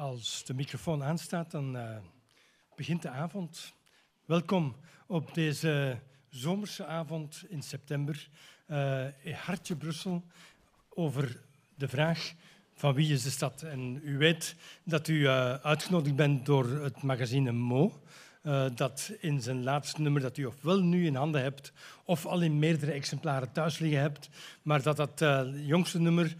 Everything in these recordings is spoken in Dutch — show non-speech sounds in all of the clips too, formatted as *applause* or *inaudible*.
Als de microfoon aanstaat, dan uh, begint de avond. Welkom op deze zomerse avond in september uh, in Hartje Brussel over de vraag van wie is de stad. En u weet dat u uh, uitgenodigd bent door het magazine Mo. Dat in zijn laatste nummer, dat u ofwel nu in handen hebt of al in meerdere exemplaren thuis liggen hebt, maar dat dat jongste nummer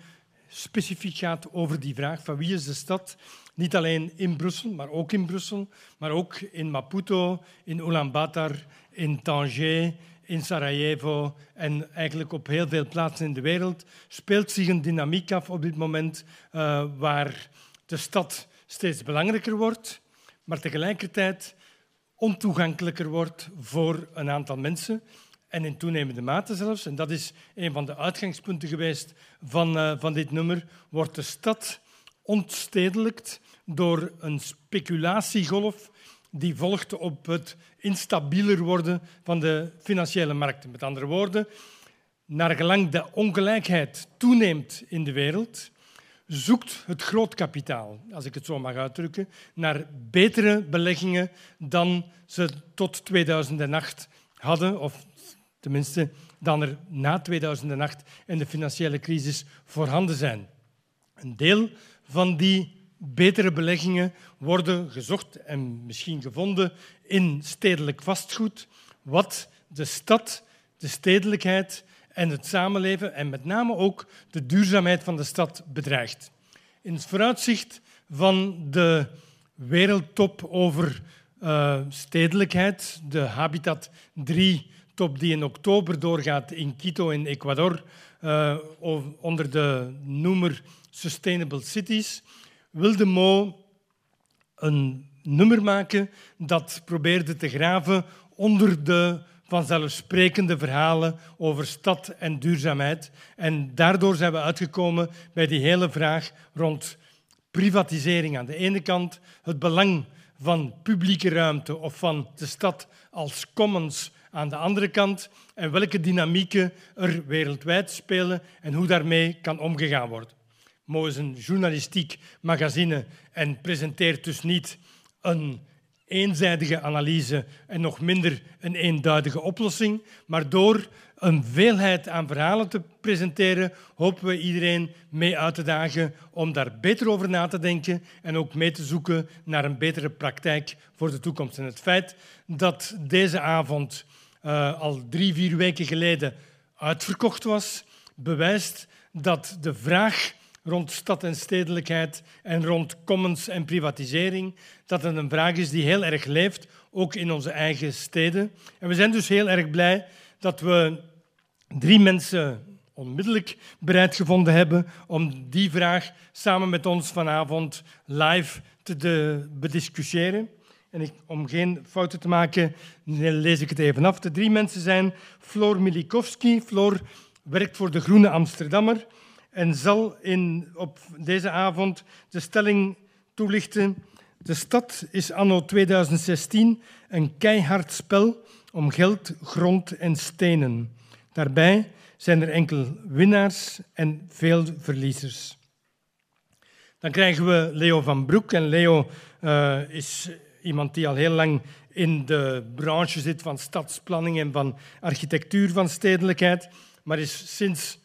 specifiek gaat over die vraag van wie is de stad. Niet alleen in Brussel, maar ook in Brussel, maar ook in Maputo, in Ulaanbaatar, in Tanger, in Sarajevo en eigenlijk op heel veel plaatsen in de wereld speelt zich een dynamiek af op dit moment uh, waar de stad steeds belangrijker wordt, maar tegelijkertijd ontoegankelijker wordt voor een aantal mensen en in toenemende mate zelfs, en dat is een van de uitgangspunten geweest van, uh, van dit nummer, wordt de stad ontstedelijkt door een speculatiegolf die volgt op het instabieler worden van de financiële markten. Met andere woorden, naar gelang de ongelijkheid toeneemt in de wereld, zoekt het grootkapitaal, als ik het zo mag uitdrukken, naar betere beleggingen dan ze tot 2008 hadden, of tenminste dan er na 2008 en de financiële crisis voorhanden zijn. Een deel van die betere beleggingen worden gezocht en misschien gevonden in stedelijk vastgoed, wat de stad, de stedelijkheid en het samenleven en met name ook de duurzaamheid van de stad bedreigt. In het vooruitzicht van de wereldtop over uh, stedelijkheid, de Habitat 3-top die in oktober doorgaat in Quito in Ecuador, uh, onder de noemer Sustainable Cities, wilde Mo een nummer maken dat probeerde te graven onder de vanzelfsprekende verhalen over stad en duurzaamheid. En daardoor zijn we uitgekomen bij die hele vraag rond privatisering aan de ene kant, het belang van publieke ruimte of van de stad als commons aan de andere kant en welke dynamieken er wereldwijd spelen en hoe daarmee kan omgegaan worden. Mo is een journalistiek magazine en presenteert dus niet een eenzijdige analyse en nog minder een eenduidige oplossing. Maar door een veelheid aan verhalen te presenteren, hopen we iedereen mee uit te dagen om daar beter over na te denken en ook mee te zoeken naar een betere praktijk voor de toekomst. En het feit dat deze avond uh, al drie, vier weken geleden uitverkocht was, bewijst dat de vraag rond stad en stedelijkheid en rond commons en privatisering, dat het een vraag is die heel erg leeft, ook in onze eigen steden. En we zijn dus heel erg blij dat we drie mensen onmiddellijk bereid gevonden hebben om die vraag samen met ons vanavond live te bediscussiëren. En ik, om geen fouten te maken, lees ik het even af. De drie mensen zijn Floor Milikowski. Floor werkt voor de Groene Amsterdammer en zal in, op deze avond de stelling toelichten. De stad is anno 2016 een keihard spel om geld, grond en stenen. Daarbij zijn er enkel winnaars en veel verliezers. Dan krijgen we Leo van Broek. En Leo uh, is iemand die al heel lang in de branche zit van stadsplanning en van architectuur van stedelijkheid, maar is sinds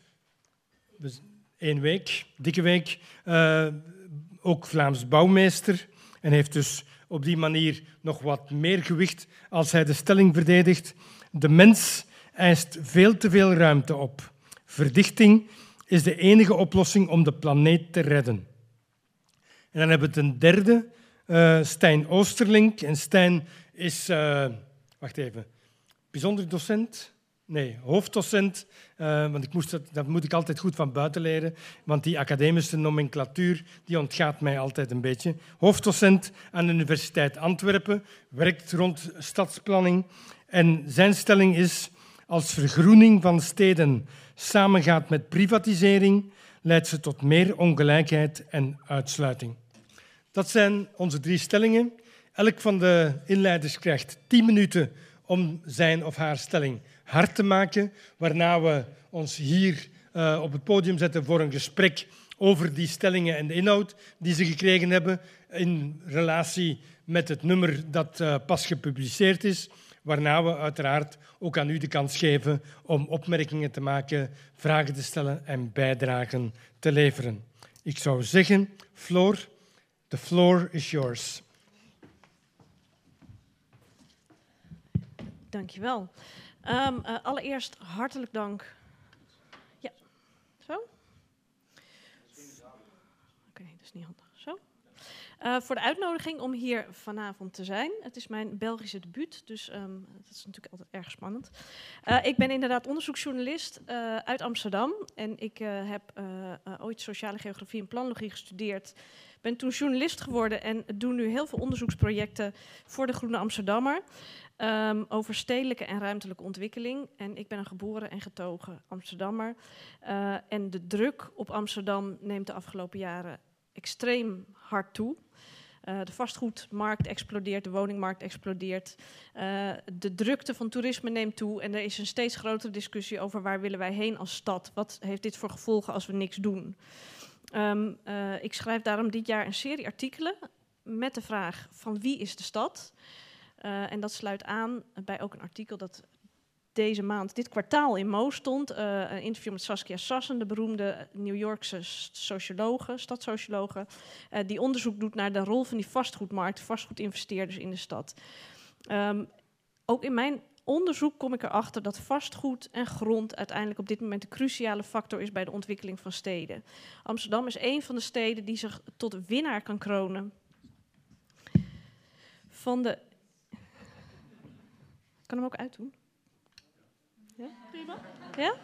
één week, dikke week, uh, ook Vlaams bouwmeester. En heeft dus op die manier nog wat meer gewicht als hij de stelling verdedigt. De mens eist veel te veel ruimte op. Verdichting is de enige oplossing om de planeet te redden. En dan hebben we een derde, uh, Stijn Oosterlink. En Stijn is, uh, wacht even, bijzonder docent Nee, hoofddocent, uh, want ik moest dat, dat moet ik altijd goed van buiten leren, want die academische nomenclatuur die ontgaat mij altijd een beetje. Hoofddocent aan de Universiteit Antwerpen, werkt rond stadsplanning en zijn stelling is als vergroening van steden samengaat met privatisering, leidt ze tot meer ongelijkheid en uitsluiting. Dat zijn onze drie stellingen. Elk van de inleiders krijgt tien minuten om zijn of haar stelling hard te maken, waarna we ons hier uh, op het podium zetten voor een gesprek over die stellingen en de inhoud die ze gekregen hebben in relatie met het nummer dat uh, pas gepubliceerd is. Waarna we uiteraard ook aan u de kans geven om opmerkingen te maken, vragen te stellen en bijdragen te leveren. Ik zou zeggen, Floor, the floor is yours. Dankjewel. Um, uh, allereerst hartelijk dank. Ja, zo? Oké, dat is niet handig. Zo? Uh, voor de uitnodiging om hier vanavond te zijn. Het is mijn Belgische debuut, dus um, dat is natuurlijk altijd erg spannend. Uh, ik ben inderdaad onderzoeksjournalist uit Amsterdam. En ik heb ooit sociale geografie en planlogie gestudeerd. Ben toen journalist geworden en doe nu heel veel onderzoeksprojecten voor de Groene Amsterdammer. Um, over stedelijke en ruimtelijke ontwikkeling. En ik ben een geboren en getogen Amsterdammer. Uh, en de druk op Amsterdam neemt de afgelopen jaren extreem hard toe. Uh, de vastgoedmarkt explodeert, de woningmarkt explodeert. Uh, de drukte van toerisme neemt toe en er is een steeds grotere discussie over waar willen wij heen als stad. Wat heeft dit voor gevolgen als we niks doen? Um, uh, ik schrijf daarom dit jaar een serie artikelen met de vraag van wie is de stad? Uh, en dat sluit aan bij ook een artikel dat deze maand, dit kwartaal in Mo stond. Uh, een interview met Saskia Sassen, de beroemde New Yorkse sociologe, stadssociologe. Die onderzoek doet naar de rol van die vastgoedmarkt, vastgoedinvesteerders in de stad. Um, ook in mijn onderzoek kom ik erachter dat vastgoed en grond uiteindelijk op dit moment een cruciale factor is bij de ontwikkeling van steden. Amsterdam is een van de steden die zich tot winnaar kan kronen van de kan hem ook uitdoen? Ja? Prima. Ja?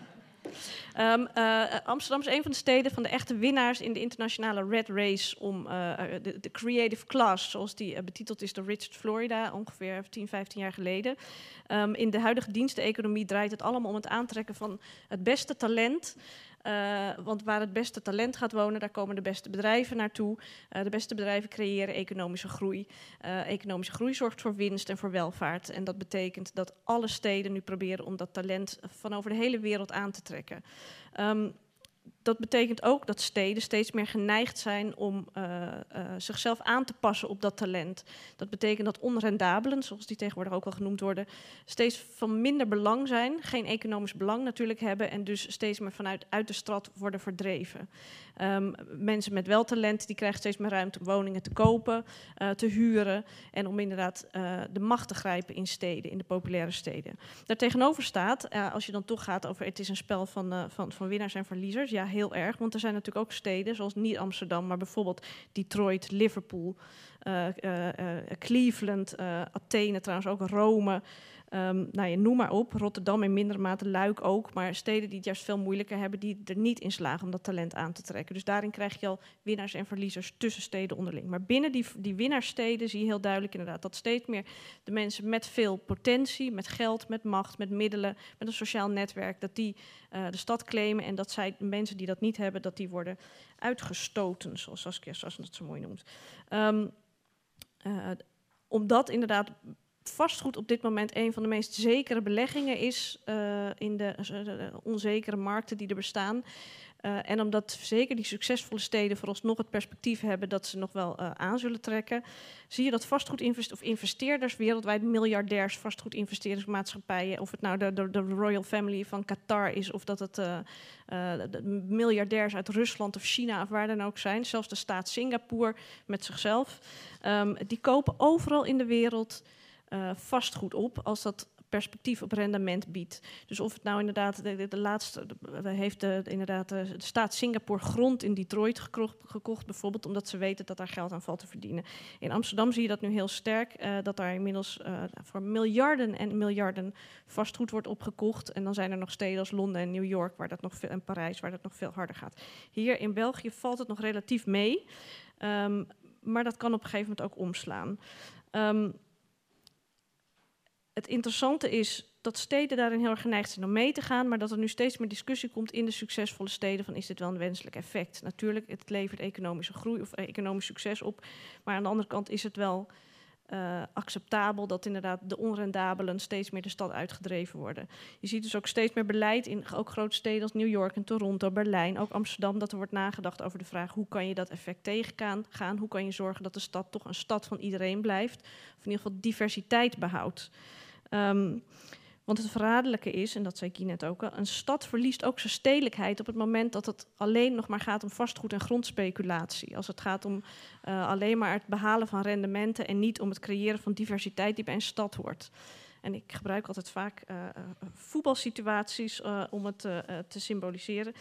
Um, uh, Amsterdam is een van de steden van de echte winnaars in de internationale Red Race om uh, de, creative class, zoals die betiteld is door Richard Florida ongeveer 10, 15 jaar geleden. Um, in de huidige diensteconomie draait het allemaal om het aantrekken van het beste talent uh, want waar het beste talent gaat wonen, daar komen de beste bedrijven naartoe. Uh, de beste bedrijven creëren economische groei. Uh, economische groei zorgt voor winst en voor welvaart. En dat betekent dat alle steden nu proberen om dat talent van over de hele wereld aan te trekken. Um, dat betekent ook dat steden steeds meer geneigd zijn om uh, uh, zichzelf aan te passen op dat talent. Dat betekent dat onrendabelen, zoals die tegenwoordig ook wel genoemd worden, steeds van minder belang zijn, geen economisch belang natuurlijk hebben en dus steeds meer vanuit uit de stad worden verdreven. Um, mensen met wel talent die krijgen steeds meer ruimte om woningen te kopen, uh, te huren en om inderdaad de macht te grijpen in steden, in de populaire steden. Daartegenover staat, als je dan toch gaat over het is een spel van, van, van winnaars en verliezers, ja heel erg. Want er zijn natuurlijk ook steden, zoals niet Amsterdam, maar bijvoorbeeld Detroit, Liverpool, uh, uh, uh, Cleveland, Athene trouwens ook, Rome. Um, nou, je noem maar op. Rotterdam in mindere mate, Luik ook. Maar steden die het juist veel moeilijker hebben, die er niet in slagen om dat talent aan te trekken. Dus daarin krijg je al winnaars en verliezers tussen steden onderling. Maar binnen die, die winnaarssteden zie je heel duidelijk inderdaad dat steeds meer de mensen met veel potentie, met geld, met macht, met middelen, met een sociaal netwerk, dat die uh, de stad claimen. En dat zij, mensen die dat niet hebben, dat die worden uitgestoten, zoals Saskia Sassen dat zo mooi noemt. Um, uh, omdat inderdaad vastgoed op dit moment een van de meest zekere beleggingen is uh, in de, uh, onzekere markten die er bestaan. Uh, en omdat zeker die succesvolle steden vooralsnog het perspectief hebben dat ze nog wel aan zullen trekken, zie je dat vastgoedinvesteerders of investeerders wereldwijd, miljardairs, vastgoedinvesteringsmaatschappijen, of het nou de, de, de, Royal Family van Qatar is, of dat het de miljardairs uit Rusland of China of waar dan ook zijn, zelfs de staat Singapore met zichzelf, um, die kopen overal in de wereld uh, vastgoed op als dat perspectief op rendement biedt. Dus of het nou inderdaad, de, laatste, heeft de, inderdaad de, staat Singapore grond in Detroit gekocht, bijvoorbeeld, omdat ze weten dat daar geld aan valt te verdienen. In Amsterdam zie je dat nu heel sterk, uh, dat daar inmiddels uh, voor miljarden en miljarden vastgoed wordt opgekocht. En dan zijn er nog steden als Londen en New York, waar dat nog veel, en Parijs, waar dat nog veel harder gaat. Hier in België valt het nog relatief mee, um, maar dat kan op een gegeven moment ook omslaan. Um, het interessante is dat steden daarin heel erg geneigd zijn om mee te gaan, maar dat er nu steeds meer discussie komt in de succesvolle steden van is dit wel een wenselijk effect. Natuurlijk, het levert economische groei of economisch succes op, maar aan de andere kant is het wel uh, acceptabel dat inderdaad de onrendabelen steeds meer de stad uitgedreven worden. Je ziet dus ook steeds meer beleid in ook grote steden als New York en Toronto, Berlijn, ook Amsterdam, dat er wordt nagedacht over de vraag hoe kan je dat effect tegengaan, hoe kan je zorgen dat de stad toch een stad van iedereen blijft, of in ieder geval diversiteit behoudt. Um, want het verraderlijke is, en dat zei Kie net ook al, een stad verliest ook zijn stedelijkheid op het moment dat het alleen nog maar gaat om vastgoed en grondspeculatie. Als het gaat om uh, alleen maar het behalen van rendementen en niet om het creëren van diversiteit die bij een stad hoort. En ik gebruik altijd vaak uh, voetbalsituaties om het te symboliseren.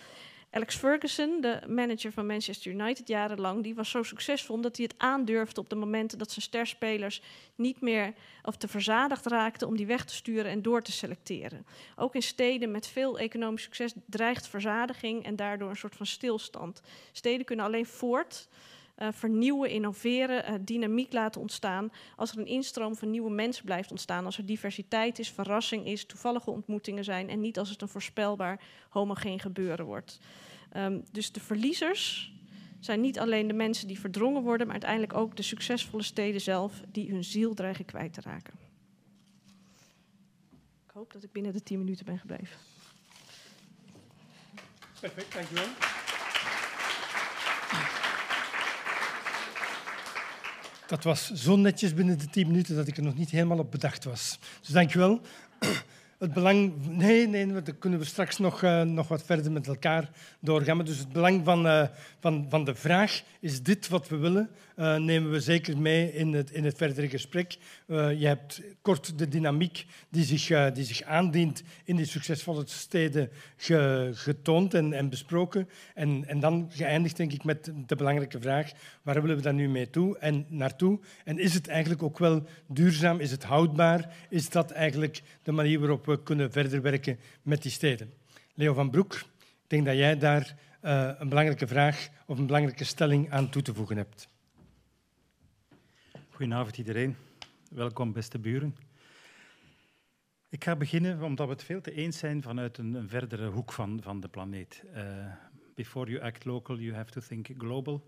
Alex Ferguson, de manager van Manchester United jarenlang, die was zo succesvol omdat hij het aandurfde op de momenten dat zijn sterspelers niet meer of te verzadigd raakten om die weg te sturen en door te selecteren. Ook in steden met veel economisch succes dreigt verzadiging en daardoor een soort van stilstand. Steden kunnen alleen voort. Uh, vernieuwen, innoveren, uh, dynamiek laten ontstaan. Als er een instroom van nieuwe mensen blijft ontstaan, als er diversiteit is, verrassing is, toevallige ontmoetingen zijn en niet als het een voorspelbaar homogeen gebeuren wordt. Um, dus de verliezers zijn niet alleen de mensen die verdrongen worden, maar uiteindelijk ook de succesvolle steden zelf die hun ziel dreigen kwijt te raken. Ik hoop dat ik binnen de 10 minuten ben gebleven. Perfect, dankjewel. Dat was zo netjes binnen de 10 minuten dat ik er nog niet helemaal op bedacht was. Dus dankjewel *clears throat* het belang... Nee, nee, daar kunnen we straks nog, uh, nog wat verder met elkaar doorgaan. Dus het belang van, uh, van, van de vraag, is dit wat we willen, uh, nemen we zeker mee in het, in het verdere gesprek. je hebt kort de dynamiek die zich, die zich aandient in die succesvolle steden ge, getoond en, en besproken. En, en dan geëindigd, denk ik, met de belangrijke vraag, waar willen we dan nu mee toe en naartoe? En is het eigenlijk ook wel duurzaam? Is het houdbaar? Is dat eigenlijk de manier waarop we kunnen verder werken met die steden. Leo van Broek, ik denk dat jij daar uh, een belangrijke vraag of een belangrijke stelling aan toe te voegen hebt. Goedenavond iedereen. Welkom beste buren. Ik ga beginnen omdat we het veel te eens zijn vanuit een, een verdere hoek van, van de planeet. Uh, before you act local, you have to think global.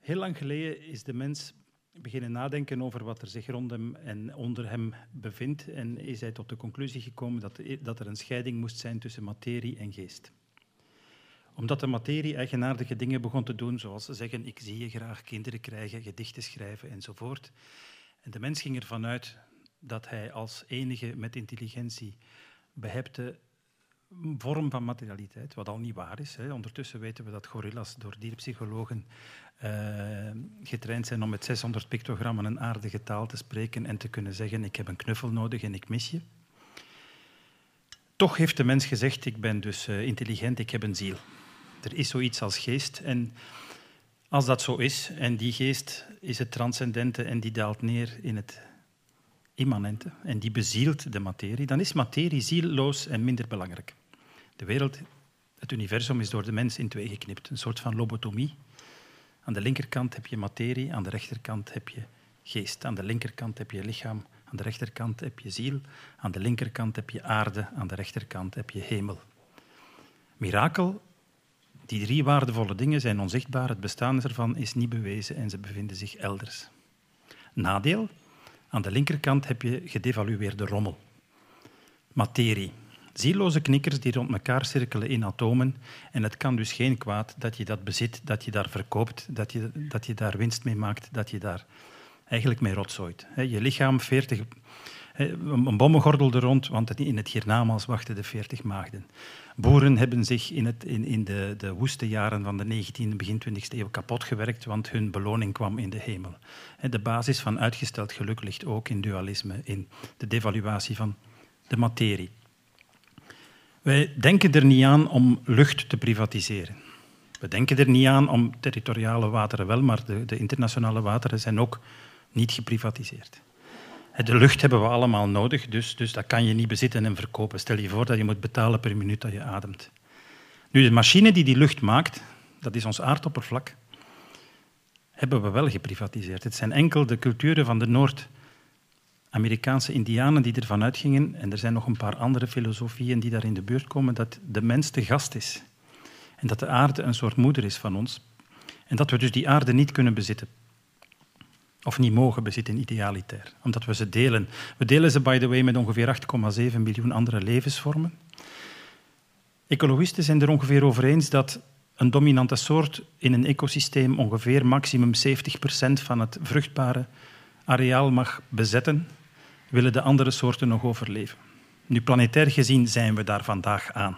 Heel lang geleden is de mens beginnen nadenken over wat er zich rond hem en onder hem bevindt en is hij tot de conclusie gekomen dat, dat er een scheiding moest zijn tussen materie en geest. Omdat de materie eigenaardige dingen begon te doen, zoals zeggen ik zie je graag, kinderen krijgen, gedichten schrijven enzovoort. En de mens ging ervan uit dat hij als enige met intelligentie behepte vorm van materialiteit, wat al niet waar is. Hè. Ondertussen weten we dat gorillas door dierpsychologen uh, getraind zijn om met 600 pictogrammen een aardige taal te spreken en te kunnen zeggen ik heb een knuffel nodig en ik mis je. Toch heeft de mens gezegd ik ben dus uh, intelligent, ik heb een ziel. Er is zoiets als geest en als dat zo is en die geest is het transcendente en die daalt neer in het immanente en die bezielt de materie, dan is materie zielloos en minder belangrijk. De wereld, het universum is door de mens in twee geknipt, een soort van lobotomie aan de linkerkant heb je materie, aan de rechterkant heb je geest. Aan de linkerkant heb je lichaam, aan de rechterkant heb je ziel. Aan de linkerkant heb je aarde, aan de rechterkant heb je hemel. Mirakel, die drie waardevolle dingen zijn onzichtbaar, het bestaan ervan is niet bewezen en ze bevinden zich elders. Nadeel, aan de linkerkant heb je gedevalueerde rommel. Materie, Zieloze knikkers die rond elkaar cirkelen in atomen. En het kan dus geen kwaad dat je dat bezit, dat je daar verkoopt, dat je, dat je daar winst mee maakt, dat je daar eigenlijk mee rotzooit. Je lichaam 40, een bommengordel er rond, want in het hiernamaals wachten de 40 maagden. Boeren hebben zich in, het, in, in de, de woeste jaren van de 19e, begin 20e eeuw kapot gewerkt, want hun beloning kwam in de hemel. De basis van uitgesteld geluk ligt ook in dualisme, in de devaluatie van de materie. Wij denken er niet aan om lucht te privatiseren. We denken er niet aan om territoriale wateren wel, maar de, de internationale wateren zijn ook niet geprivatiseerd. De lucht hebben we allemaal nodig, dus, dus dat kan je niet bezitten en verkopen. Stel je voor dat je moet betalen per minuut dat je ademt. Nu, de machine die die lucht maakt, dat is ons aardoppervlak, hebben we wel geprivatiseerd. Het zijn enkel de culturen van de Noord- Amerikaanse indianen die ervan uitgingen, en er zijn nog een paar andere filosofieën die daar in de buurt komen, dat de mens de gast is. En dat de aarde een soort moeder is van ons. En dat we dus die aarde niet kunnen bezitten. Of niet mogen bezitten, idealitair. Omdat we ze delen. We delen ze, by the way, met ongeveer 8,7 miljoen andere levensvormen. Ecologisten zijn er ongeveer over eens dat een dominante soort in een ecosysteem ongeveer maximum 70% van het vruchtbare areaal mag bezetten, willen de andere soorten nog overleven. Nu, planetair gezien zijn we daar vandaag aan.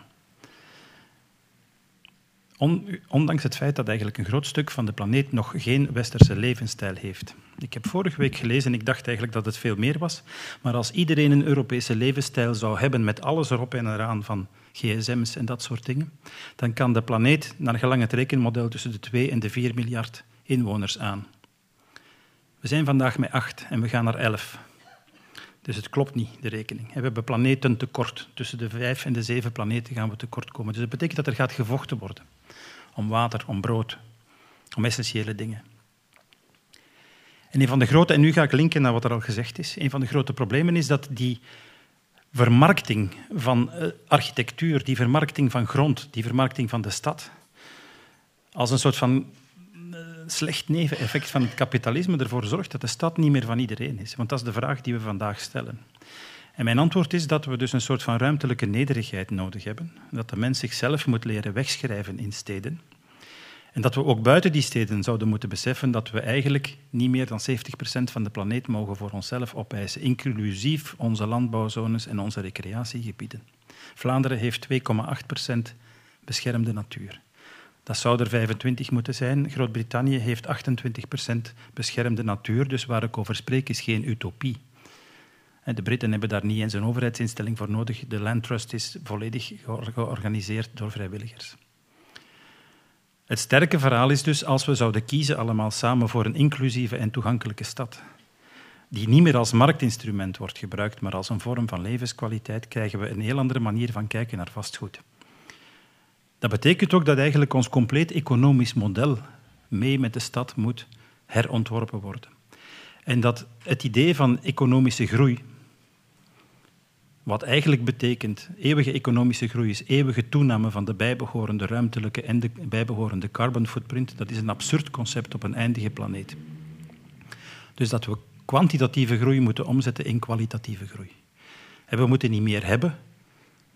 Ondanks het feit dat eigenlijk een groot stuk van de planeet nog geen westerse levensstijl heeft. Ik heb vorige week gelezen, ik dacht eigenlijk dat het veel meer was, maar als iedereen een Europese levensstijl zou hebben met alles erop en eraan van gsm's en dat soort dingen, dan kan de planeet naar gelang het rekenmodel tussen de 2 en de 4 miljard inwoners aan. We zijn vandaag met 8 en we gaan naar 11. Dus het klopt niet, de rekening. We hebben planeten tekort. Tussen de vijf en de zeven planeten gaan we tekort komen. Dus dat betekent dat er gaat gevochten worden. Om water, om brood, om essentiële dingen. En een van de grote, en nu ga ik linken naar wat er al gezegd is, een van de grote problemen is dat die vermarkting van eh, architectuur, die vermarkting van grond, die vermarkting van de stad, als een soort van slecht neveneffect van het kapitalisme ervoor zorgt dat de stad niet meer van iedereen is. Want dat is de vraag die we vandaag stellen. En mijn antwoord is dat we dus een soort van ruimtelijke nederigheid nodig hebben. Dat de mens zichzelf moet leren wegschrijven in steden. En dat we ook buiten die steden zouden moeten beseffen dat we eigenlijk niet meer dan 70% van de planeet mogen voor onszelf opeisen, inclusief onze landbouwzones en onze recreatiegebieden. Vlaanderen heeft 2,8% beschermde natuur. Dat zou er 25 moeten zijn. Groot-Brittannië heeft 28% beschermde natuur, dus waar ik over spreek is geen utopie. De Britten hebben daar niet eens een overheidsinstelling voor nodig. De Land Trust is volledig georganiseerd door vrijwilligers. Het sterke verhaal is dus als we zouden kiezen allemaal samen voor een inclusieve en toegankelijke stad, die niet meer als marktinstrument wordt gebruikt, maar als een vorm van levenskwaliteit, krijgen we een heel andere manier van kijken naar vastgoed. Dat betekent ook dat eigenlijk ons compleet economisch model mee met de stad moet herontworpen worden. En dat het idee van economische groei, wat eigenlijk betekent eeuwige economische groei is eeuwige toename van de bijbehorende ruimtelijke en de bijbehorende carbon footprint, dat is een absurd concept op een eindige planeet. Dus dat we kwantitatieve groei moeten omzetten in kwalitatieve groei. En we moeten niet meer hebben,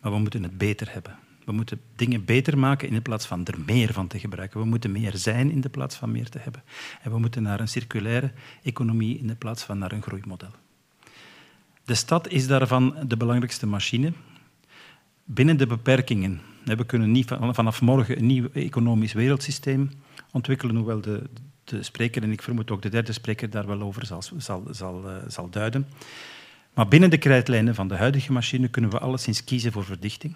maar we moeten het beter hebben. We moeten dingen beter maken in plaats van er meer van te gebruiken. We moeten meer zijn in de plaats van meer te hebben. En we moeten naar een circulaire economie in plaats van naar een groeimodel. De stad is daarvan de belangrijkste machine. Binnen de beperkingen. We kunnen niet vanaf morgen een nieuw economisch wereldsysteem ontwikkelen, hoewel de, de spreker, en ik vermoed ook de derde spreker, daar wel over zal, zal, zal, eh, zal duiden. Maar binnen de krijtlijnen van de huidige machine kunnen we alleszins kiezen voor verdichting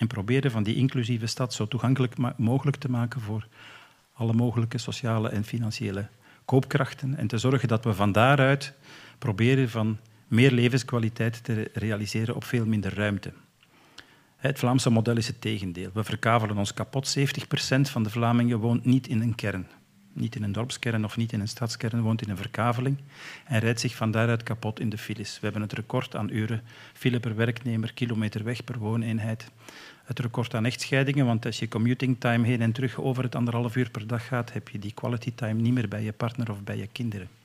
en proberen van die inclusieve stad zo toegankelijk mogelijk te maken voor alle mogelijke sociale en financiële koopkrachten en te zorgen dat we van daaruit proberen van meer levenskwaliteit te realiseren op veel minder ruimte. Het Vlaamse model is het tegendeel. We verkavelen ons kapot. 70% van de Vlamingen woont niet in een kern. Niet in een dorpskern of niet in een stadskern, woont in een verkaveling en rijdt zich van daaruit kapot in de files. We hebben het record aan uren file per werknemer, kilometer weg per wooneenheid. Het record aan echtscheidingen, want als je commuting time heen en terug over het anderhalf uur per dag gaat, heb je die quality time niet meer bij je partner of bij je kinderen.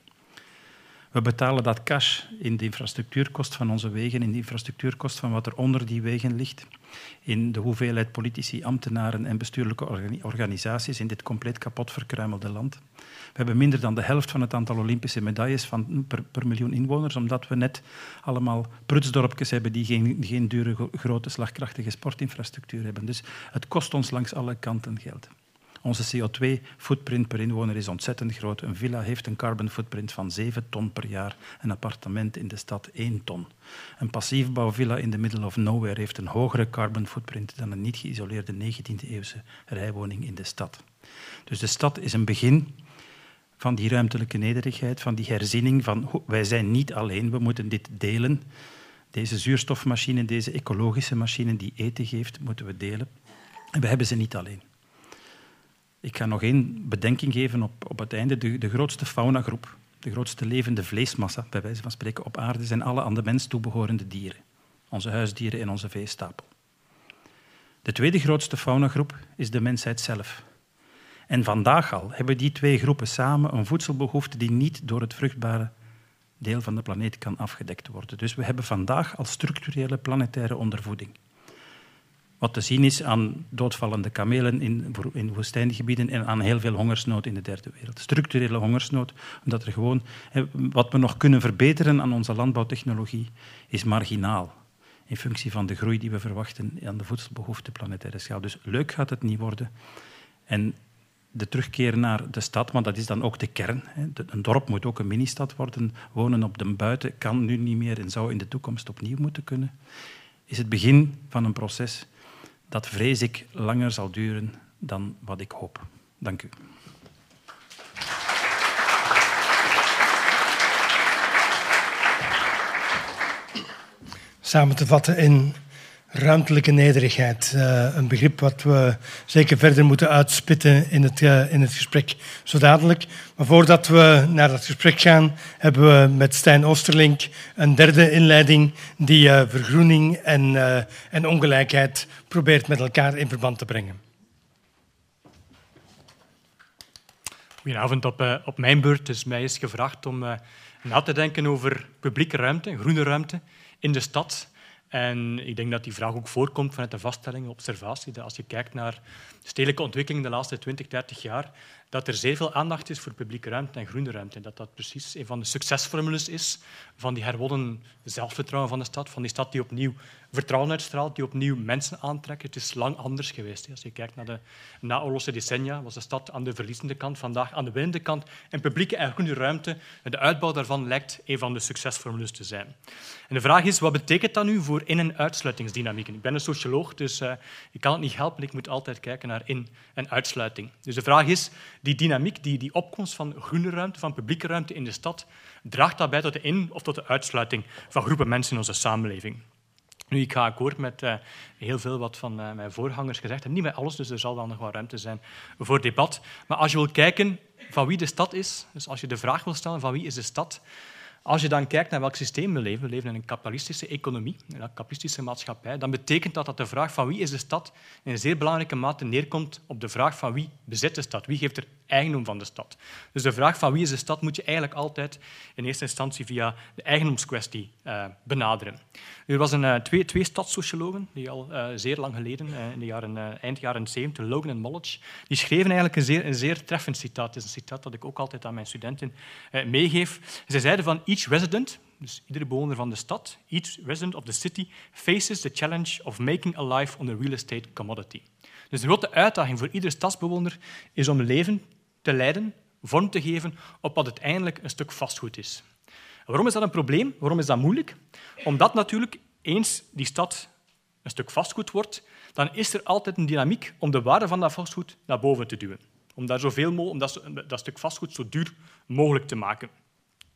We betalen dat cash in de infrastructuurkost van onze wegen, in de infrastructuurkost van wat er onder die wegen ligt, in de hoeveelheid politici, ambtenaren en bestuurlijke organisaties in dit compleet kapot verkruimelde land. We hebben minder dan de helft van het aantal Olympische medailles van, per, per miljoen inwoners, omdat we net allemaal prutsdorpjes hebben die geen, geen dure, grote, slagkrachtige sportinfrastructuur hebben. Dus het kost ons langs alle kanten geld. Onze CO2-footprint per inwoner is ontzettend groot. Een villa heeft een carbon footprint van 7 ton per jaar. Een appartement in de stad 1 ton. Een passiefbouwvilla in the middle of nowhere heeft een hogere carbon footprint dan een niet geïsoleerde 19e-eeuwse rijwoning in de stad. Dus de stad is een begin van die ruimtelijke nederigheid, van die herziening van wij zijn niet alleen, we moeten dit delen. Deze zuurstofmachine, deze ecologische machine die eten geeft, moeten we delen. En we hebben ze niet alleen. Ik ga nog één bedenking geven op, op het einde. De, de grootste faunagroep, de grootste levende vleesmassa, bij wijze van spreken, op aarde zijn alle aan de mens toebehorende dieren. Onze huisdieren en onze veestapel. De tweede grootste faunagroep is de mensheid zelf. En vandaag al hebben die twee groepen samen een voedselbehoefte die niet door het vruchtbare deel van de planeet kan afgedekt worden. Dus we hebben vandaag al structurele planetaire ondervoeding. Wat te zien is aan doodvallende kamelen in, in woestijngebieden en aan heel veel hongersnood in de derde wereld. Structurele hongersnood, omdat er gewoon... Wat we nog kunnen verbeteren aan onze landbouwtechnologie is marginaal in functie van de groei die we verwachten aan de voedselbehoefte planetaire schaal. Dus leuk gaat het niet worden. En de terugkeer naar de stad, want dat is dan ook de kern. Een dorp moet ook een ministad worden. Wonen op de buiten kan nu niet meer en zou in de toekomst opnieuw moeten kunnen. Is het begin van een proces dat vrees ik langer zal duren dan wat ik hoop. Dank u. Samen te vatten in ruimtelijke nederigheid. Uh, een begrip wat we zeker verder moeten uitspitten in het, uh, in het gesprek zo dadelijk. Maar voordat we naar dat gesprek gaan, hebben we met Stijn Oosterlink een derde inleiding die uh, vergroening en, en ongelijkheid probeert met elkaar in verband te brengen. Goedenavond op, op mijn beurt. Dus mij is gevraagd om na te denken over publieke ruimte, groene ruimte in de stad. En ik denk dat die vraag ook voorkomt vanuit de vaststelling, observatie. Dat als je kijkt naar de stedelijke ontwikkeling de laatste 20, 30 jaar, dat er zeer veel aandacht is voor publieke ruimte en groene ruimte. En dat dat precies een van de succesformules is van die herwonnen zelfvertrouwen van de stad, van die stad die opnieuw vertrouwen uitstraalt, die opnieuw mensen aantrekt. Het is lang anders geweest. Als je kijkt naar de naoorlogse decennia, was de stad aan de verliezende kant, vandaag aan de winnende kant. En publieke en groene ruimte, de uitbouw daarvan lijkt een van de succesformules te zijn. En de vraag is, wat betekent dat nu voor in- en uitsluitingsdynamieken? Ik ben een socioloog, dus uh, ik kan het niet helpen. Ik moet altijd kijken naar in- en uitsluiting. Dus de vraag is, die dynamiek, die, die opkomst van groene ruimte, van publieke ruimte in de stad, draagt dat bij tot de in- of tot de uitsluiting van groepen mensen in onze samenleving? Nu, ik ga akkoord met uh, heel veel wat van uh, mijn voorgangers gezegd hebben. Niet met alles, dus er zal wel nog wat ruimte zijn voor debat. Maar als je wil kijken van wie de stad is, dus als je de vraag wil stellen van wie is de stad, als je dan kijkt naar welk systeem we leven, we leven in een kapitalistische economie, een kapitalistische maatschappij, dan betekent dat dat de vraag van wie is de stad in een zeer belangrijke mate neerkomt op de vraag van wie bezit de stad, wie geeft er eigendom van de stad. Dus de vraag van wie is de stad moet je eigenlijk altijd in eerste instantie via de eigendomskwestie uh, benaderen. Er was een, uh, twee, twee stadssociologen die al uh, zeer lang geleden, in de jaren, eind jaren 70, Logan en Mollage, die schreven eigenlijk een zeer, een zeer treffend citaat. Het is een citaat dat ik ook altijd aan mijn studenten meegeef. Ze zeiden van each resident, dus iedere bewoner van de stad, each resident of the city faces the challenge of making a life on a real estate commodity. Dus de grote uitdaging voor iedere stadsbewoner is om leven te leiden, vorm te geven op wat uiteindelijk een stuk vastgoed is. Waarom is dat een probleem? Waarom is dat moeilijk? Omdat natuurlijk eens die stad een stuk vastgoed wordt, dan is er altijd een dynamiek om de waarde van dat vastgoed naar boven te duwen. Om, daar zoveel mogelijk, om dat, dat stuk vastgoed zo duur mogelijk te maken.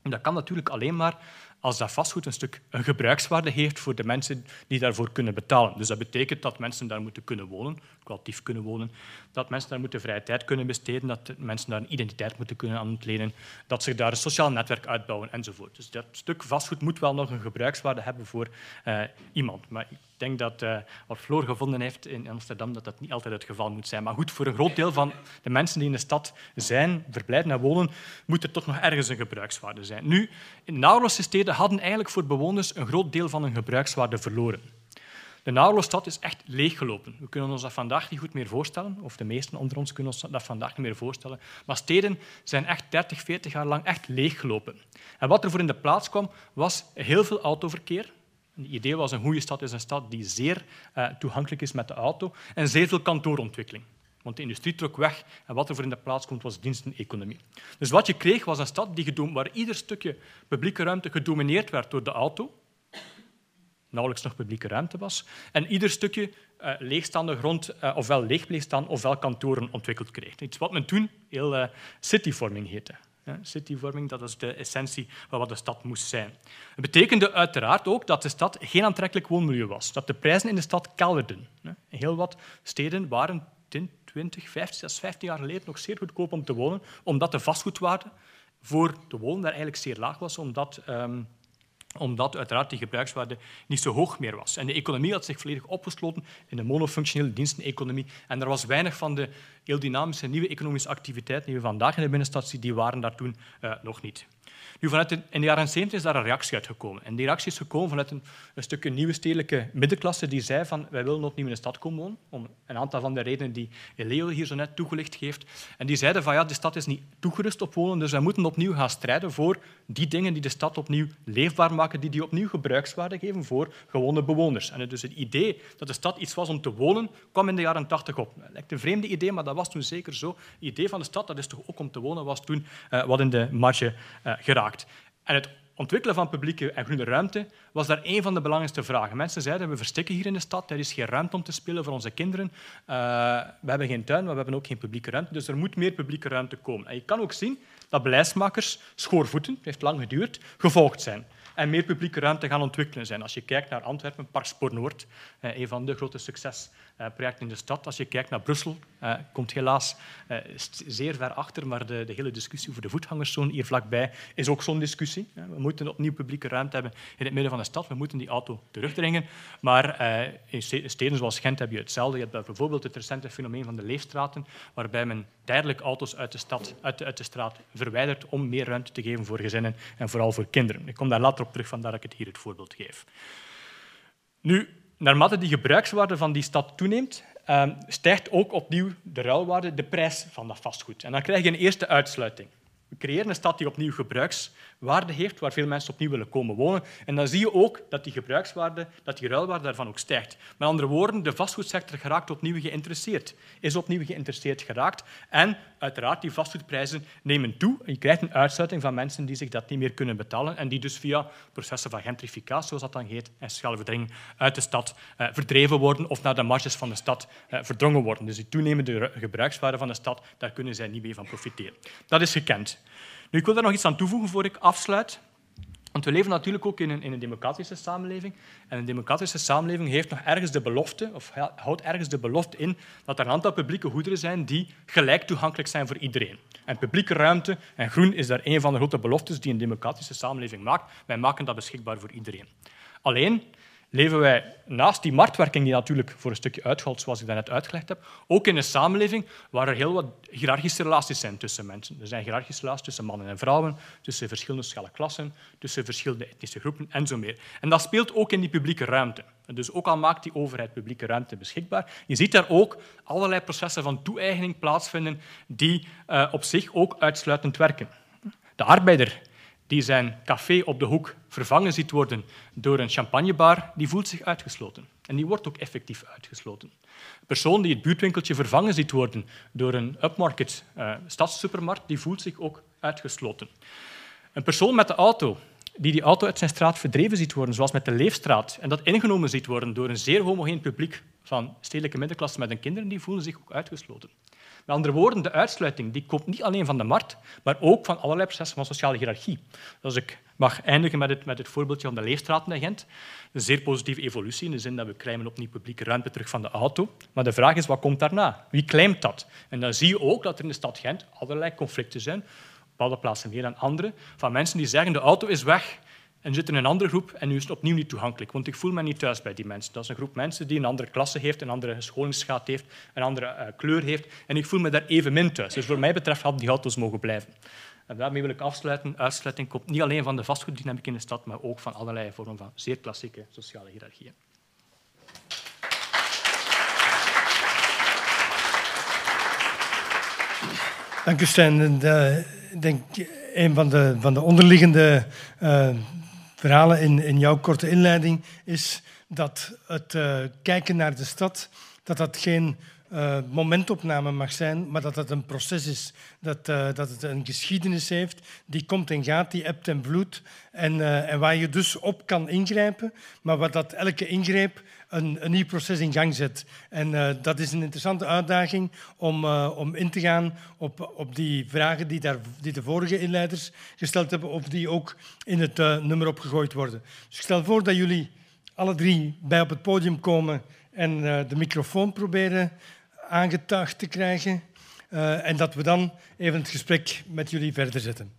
Dat kan natuurlijk alleen maar als dat vastgoed een stuk een gebruikswaarde heeft voor de mensen die daarvoor kunnen betalen. Dus dat betekent dat mensen daar moeten kunnen wonen, kwalitatief kunnen wonen, dat mensen daar moeten vrije tijd kunnen besteden, dat mensen daar een identiteit moeten kunnen ontlenen, dat ze daar een sociaal netwerk uitbouwen enzovoort. Dus dat stuk vastgoed moet wel nog een gebruikswaarde hebben voor uh, iemand. Maar ik denk dat uh, wat Floor gevonden heeft in Amsterdam, dat dat niet altijd het geval moet zijn. Maar goed, voor een groot deel van de mensen die in de stad zijn, verblijven en wonen, moet er toch nog ergens een gebruikswaarde zijn. Nu, in naoorlogse steden hadden eigenlijk voor bewoners een groot deel van hun gebruikswaarde verloren. De naoorlogstad is echt leeggelopen. We kunnen ons dat vandaag niet goed meer voorstellen, of de meesten onder ons kunnen ons dat vandaag niet meer voorstellen. Maar steden zijn echt 30, 40 jaar lang echt leeggelopen. En wat er voor in de plaats kwam, was heel veel autoverkeer, het idee was een goede stad is een stad die zeer uh, toegankelijk is met de auto en zeer veel kantoorontwikkeling. Want de industrie trok weg en wat er voor in de plaats komt was diensteneconomie. Dus wat je kreeg was een stad die waar ieder stukje publieke ruimte gedomineerd werd door de auto, nauwelijks nog publieke ruimte was, en ieder stukje uh, leegstaande grond uh, ofwel leeg bleef staan ofwel kantoren ontwikkeld kreeg. Iets wat men toen heel uh, cityvorming heette. Cityvorming, dat is de essentie van wat de stad moest zijn. Het betekende uiteraard ook dat de stad geen aantrekkelijk woonmilieu was. Dat de prijzen in de stad kelderden. Heel wat steden waren 10, 20, 15, 15 jaar geleden nog zeer goedkoop om te wonen, omdat de vastgoedwaarde voor de wonen daar eigenlijk zeer laag was, omdat, um, omdat uiteraard die gebruikswaarde niet zo hoog meer was. En de economie had zich volledig opgesloten in een monofunctionele diensteneconomie en er was weinig van de heel dynamische nieuwe economische activiteiten die we vandaag in de binnenstad zien, die waren daar toen uh, nog niet. Nu, vanuit in de jaren 70 is daar een reactie uitgekomen. En die reactie is gekomen vanuit een, stukje nieuwe stedelijke middenklasse die zei van wij willen opnieuw in de stad komen wonen, om een aantal van de redenen die Leo hier zo net toegelicht heeft. En die zeiden van ja, de stad is niet toegerust op wonen, dus wij moeten opnieuw gaan strijden voor die dingen die de stad opnieuw leefbaar maken, die die opnieuw gebruikswaarde geven voor gewone bewoners. En dus het idee dat de stad iets was om te wonen, kwam in de jaren 80 op. Dat lijkt een vreemde idee, maar dat was toen zeker zo. Het idee van de stad, dat is toch ook om te wonen, was toen uh, wat in de marge uh, En het ontwikkelen van publieke en groene ruimte was daar een van de belangrijkste vragen. Mensen zeiden, we verstikken hier in de stad, er is geen ruimte om te spelen voor onze kinderen. Uh, we hebben geen tuin, maar we hebben ook geen publieke ruimte, dus er moet meer publieke ruimte komen. En je kan ook zien dat beleidsmakers schoorvoeten, het heeft lang geduurd, gevolgd zijn en meer publieke ruimte gaan ontwikkelen zijn. Als je kijkt naar Antwerpen, Parkspoor Noord, een van de grote succesprojecten in de stad. Als je kijkt naar Brussel, komt helaas zeer ver achter, maar de, de hele discussie over de voetgangerszone hier vlakbij is ook zo'n discussie. We moeten opnieuw publieke ruimte hebben in het midden van de stad. We moeten die auto terugdringen. Maar in steden zoals Gent heb je hetzelfde. Je hebt bijvoorbeeld het recente fenomeen van de leefstraten, waarbij men tijdelijk auto's uit de, stad, uit uit de straat verwijdert om meer ruimte te geven voor gezinnen en vooral voor kinderen. Ik kom daar later op terug, vandaar dat ik het hier het voorbeeld geef. Nu, naarmate die gebruikswaarde van die stad toeneemt, uh, stijgt ook opnieuw de ruilwaarde, de prijs van dat vastgoed. En dan krijg je een eerste uitsluiting. We creëren een stad die opnieuw gebruikswaarde heeft, waar veel mensen opnieuw willen komen wonen. En dan zie je ook dat die gebruikswaarde, dat die ruilwaarde daarvan ook stijgt. Met andere woorden, de vastgoedsector geraakt opnieuw geïnteresseerd, is opnieuw geïnteresseerd geraakt. En uiteraard, die vastgoedprijzen nemen toe. Je krijgt een uitsluiting van mensen die zich dat niet meer kunnen betalen en die dus via processen van gentrificatie, zoals dat dan heet, en sociale verdringing uit de stad eh, verdreven worden of naar de marges van de stad eh, verdrongen worden. Dus die toenemende gebruikswaarde van de stad, daar kunnen zij niet meer van profiteren. Dat is gekend. Nu, ik wil daar nog iets aan toevoegen voor ik afsluit. Want we leven natuurlijk ook in een, in een, democratische samenleving. En een democratische samenleving heeft nog ergens de belofte, of houdt ergens de belofte in, dat er een aantal publieke goederen zijn die gelijk toegankelijk zijn voor iedereen. En publieke ruimte en groen is daar een van de grote beloftes die een democratische samenleving maakt. Wij maken dat beschikbaar voor iedereen. Alleen, leven wij naast die marktwerking, die natuurlijk voor een stukje uitvalt, zoals ik daarnet uitgelegd heb, ook in een samenleving waar er heel wat hiërarchische relaties zijn tussen mensen. Er zijn hiërarchische relaties tussen mannen en vrouwen, tussen verschillende sociale klassen, tussen verschillende etnische groepen en zo meer. En dat speelt ook in die publieke ruimte. Dus ook al maakt die overheid publieke ruimte beschikbaar, je ziet daar ook allerlei processen van toe-eigening plaatsvinden die uh, op zich ook uitsluitend werken. De arbeider die zijn café op de hoek vervangen ziet worden door een champagnebar, die voelt zich uitgesloten. En die wordt ook effectief uitgesloten. Een persoon die het buurtwinkeltje vervangen ziet worden door een upmarket uh, stadssupermarkt, die voelt zich ook uitgesloten. Een persoon met de auto die die auto uit zijn straat verdreven ziet worden, zoals met de Leefstraat, en dat ingenomen ziet worden door een zeer homogeen publiek van stedelijke middenklasse met hun kinderen, die voelen zich ook uitgesloten. Met andere woorden, de uitsluiting die komt niet alleen van de markt, maar ook van allerlei processen van sociale hiërarchie. Dus ik mag eindigen met het, met het voorbeeldje van de leefstraten in Gent. Een zeer positieve evolutie, in de zin dat we krijgen opnieuw publieke ruimte terug van de auto. Maar de vraag is, wat komt daarna? Wie claimt dat? En dan zie je ook dat er in de stad Gent allerlei conflicten zijn, op bepaalde plaatsen meer dan andere, van mensen die zeggen, de auto is weg, en zit in een andere groep en nu is het opnieuw niet toegankelijk, want ik voel me niet thuis bij die mensen. Dat is een groep mensen die een andere klasse heeft, een andere scholingsgraad heeft, een andere uh, kleur heeft en ik voel me daar even min thuis. Dus voor mij betreft hadden die auto's mogen blijven. En daarmee wil ik afsluiten. Uitsluiting komt niet alleen van de vastgoeddynamiek in de stad, maar ook van allerlei vormen van zeer klassieke sociale hiërarchieën. Dank u, Stijn. Eh, ik denk een van de, van de onderliggende uh, verhalen in, in jouw korte inleiding is dat het uh, kijken naar de stad, dat dat geen uh, momentopname mag zijn, maar dat het een proces is. Dat, uh, dat het een geschiedenis heeft, die komt en gaat, die ebt en vloedt. En, en waar je dus op kan ingrijpen, maar waar dat elke ingreep een, een nieuw proces in gang zet. En dat is een interessante uitdaging om, om in te gaan op, op die vragen die, daar, die de vorige inleiders gesteld hebben, of die ook in het nummer opgegooid worden. Dus ik stel voor dat jullie alle drie bij op het podium komen en de microfoon proberen aangetuigd te krijgen. En dat we dan even het gesprek met jullie verder zetten.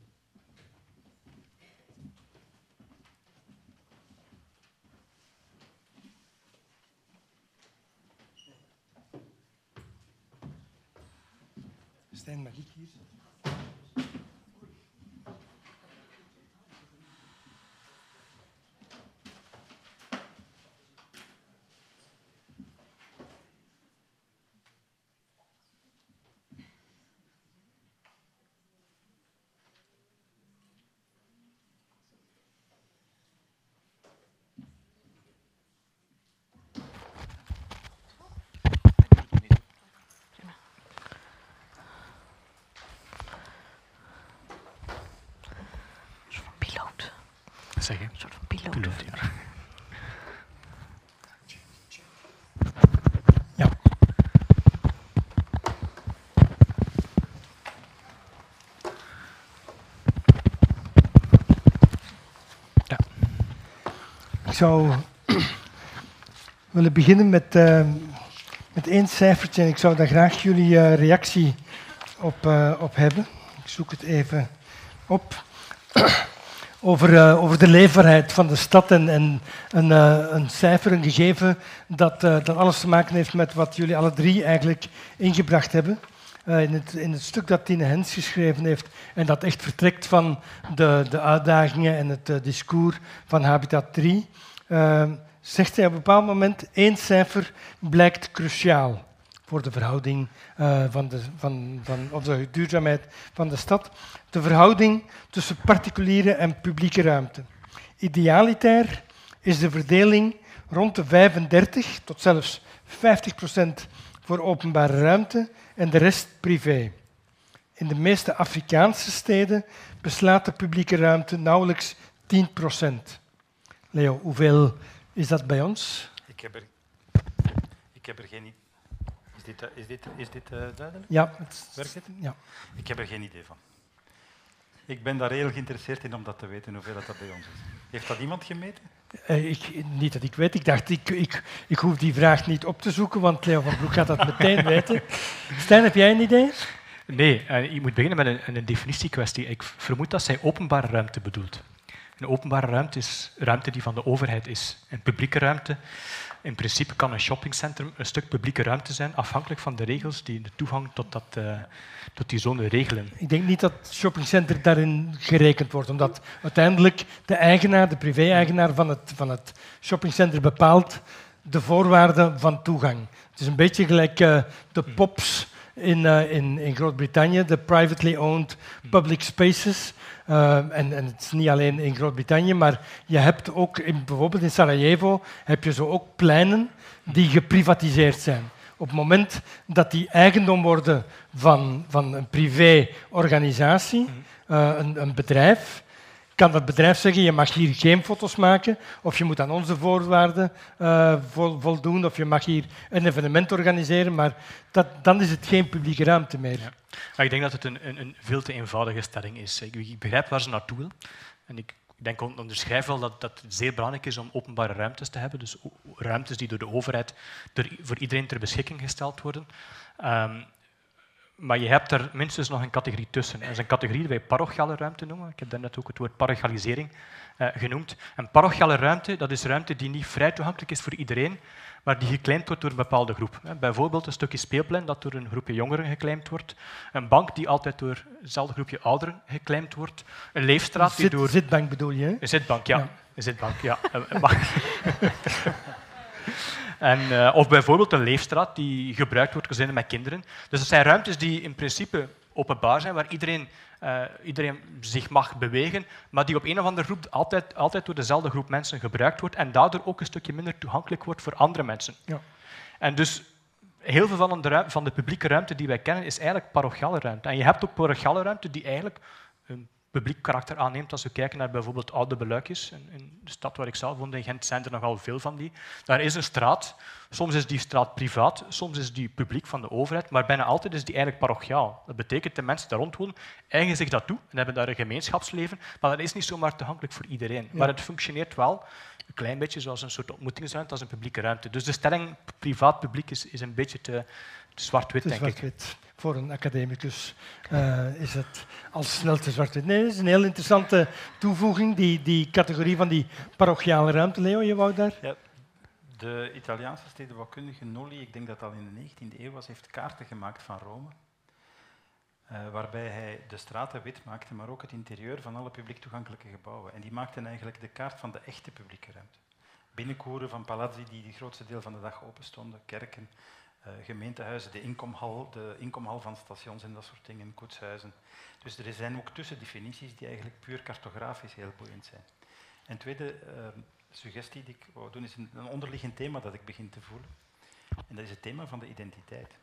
Stijn, mag ik hier? Een soort van piloot. Zeg je? Een soort van piloot. Piloot, ja. Ja. Ja. Ik zou willen beginnen met, eh, met één cijfertje en ik zou daar graag jullie eh, reactie op, eh, op hebben. Ik zoek het even op. *clears throat* over, over de leefbaarheid van de stad en, en een, een cijfer, een gegeven dat, dat alles te maken heeft met wat jullie alle drie eigenlijk ingebracht hebben. In, het, in het stuk dat Tine Hens geschreven heeft en dat echt vertrekt van de, de uitdagingen en het discours van Habitat 3, eh, zegt hij op een bepaald moment één cijfer blijkt cruciaal voor de verhouding eh, van, de, van, van, of de duurzaamheid van de stad. De verhouding tussen particuliere en publieke ruimte. Idealitair is de verdeling rond de 35 tot zelfs 50 procent voor openbare ruimte en de rest privé. In de meeste Afrikaanse steden beslaat de publieke ruimte nauwelijks 10 procent. Leo, hoeveel is dat bij ons? Ik heb er, ik heb er geen idee. Is dit, eh, is dit, is dit eh, duidelijk? Ja, het, Werkt het? ja. Ik heb er geen idee van. Ik ben daar heel geïnteresseerd in om dat te weten, hoeveel dat, dat bij ons is. Heeft dat iemand gemeten? Eh, ik, niet dat ik weet. Ik dacht, ik, ik, ik hoef die vraag niet op te zoeken, want Leo van Broek gaat dat meteen *laughs* weten. Stijn, heb jij een idee? Nee, eh, je moet beginnen met een, een definitiekwestie. Ik vermoed dat zij openbare ruimte bedoelt. Een openbare ruimte is ruimte die van de overheid is. Een publieke ruimte, in principe kan een shoppingcentrum een stuk publieke ruimte zijn, afhankelijk van de regels die de toegang tot, dat, eh, tot die zone regelen. Ik denk niet dat het shoppingcenter daarin gerekend wordt, omdat uiteindelijk de eigenaar, de privé-eigenaar van het, van het shoppingcenter bepaalt de voorwaarden van toegang. Het is een beetje gelijk eh, de POPs in, eh, in, in Groot-Brittannië, de privately owned public spaces. Uh, en, en het is niet alleen in Groot-Brittannië, maar je hebt ook in, bijvoorbeeld in Sarajevo heb je zo ook pleinen die geprivatiseerd zijn. Op het moment dat die eigendom worden van, van een privé-organisatie, uh, een, een bedrijf, kan dat bedrijf zeggen, je mag hier geen foto's maken, of je moet aan onze voorwaarden vol, voldoen, of je mag hier een evenement organiseren, maar dat, dan is het geen publieke ruimte meer. Ja. Maar ik denk dat het een, een, een, veel te eenvoudige stelling is. Ik, ik begrijp waar ze naartoe wil. En ik denk, onderschrijf wel dat, dat het zeer belangrijk is om openbare ruimtes te hebben. Dus ruimtes die door de overheid door, voor iedereen ter beschikking gesteld worden. Um, maar je hebt er minstens nog een categorie tussen. Dat is een categorie die wij parochiale ruimte noemen. Ik heb daarnet ook het woord parochialisering uh, genoemd. Een parochiale ruimte dat is ruimte die niet vrij toegankelijk is voor iedereen, maar die geclaimd wordt door een bepaalde groep. Bijvoorbeeld een stukje speelplein dat door een groepje jongeren geclaimd wordt. Een bank die altijd door hetzelfde groepje ouderen geclaimd wordt. Een leefstraat die Zit, door... Zitbank bedoel je? Hè? Een zitbank, ja. ja. Een zitbank, ja. *laughs* *laughs* En, uh, of bijvoorbeeld een leefstraat die gebruikt wordt gezinnen met kinderen. Dus dat zijn ruimtes die in principe openbaar zijn, waar iedereen, uh, iedereen zich mag bewegen, maar die op een of andere groep altijd, altijd door dezelfde groep mensen gebruikt wordt en daardoor ook een stukje minder toegankelijk wordt voor andere mensen. Ja. En dus heel veel van de, ruimte, van de publieke ruimte die wij kennen is eigenlijk parochiale ruimte. En je hebt ook parochiale ruimte die eigenlijk een publiek karakter aanneemt als we kijken naar bijvoorbeeld oude beluikjes. In, de stad waar ik zelf woonde, in Gent, zijn er nogal veel van die. Daar is een straat. Soms is die straat privaat, soms is die publiek van de overheid, maar bijna altijd is die eigenlijk parochiaal. Dat betekent dat de mensen daar rond wonen eigen zich dat toe en hebben daar een gemeenschapsleven, maar dat is niet zomaar toegankelijk voor iedereen. Ja. Maar het functioneert wel een klein beetje zoals een soort ontmoetingsruimte, als een publieke ruimte. Dus de stelling privaat-publiek is, is een beetje te zwart-wit, denk zwart ik. Voor een academicus uh, is het al snel te zwart-wit. Nee, dat is een heel interessante toevoeging, die, die categorie van die parochiale ruimte. Leo, je wou daar? Ja, de Italiaanse stedenbouwkundige Nolli, ik denk dat dat al in de 19e eeuw was, heeft kaarten gemaakt van Rome. uh, waarbij hij de straten wit maakte, maar ook het interieur van alle publiek toegankelijke gebouwen. En die maakten eigenlijk de kaart van de echte publieke ruimte. Binnenkoeren van palazzi die de grootste deel van de dag open stonden, kerken, gemeentehuizen, de inkomhal, de inkomhal van stations en dat soort dingen, koetshuizen. Dus er zijn ook tussendefinities die eigenlijk puur cartografisch heel boeiend zijn. En tweede uh, suggestie die ik wou doen is een, onderliggend thema dat ik begin te voelen. En dat is het thema van de identiteit.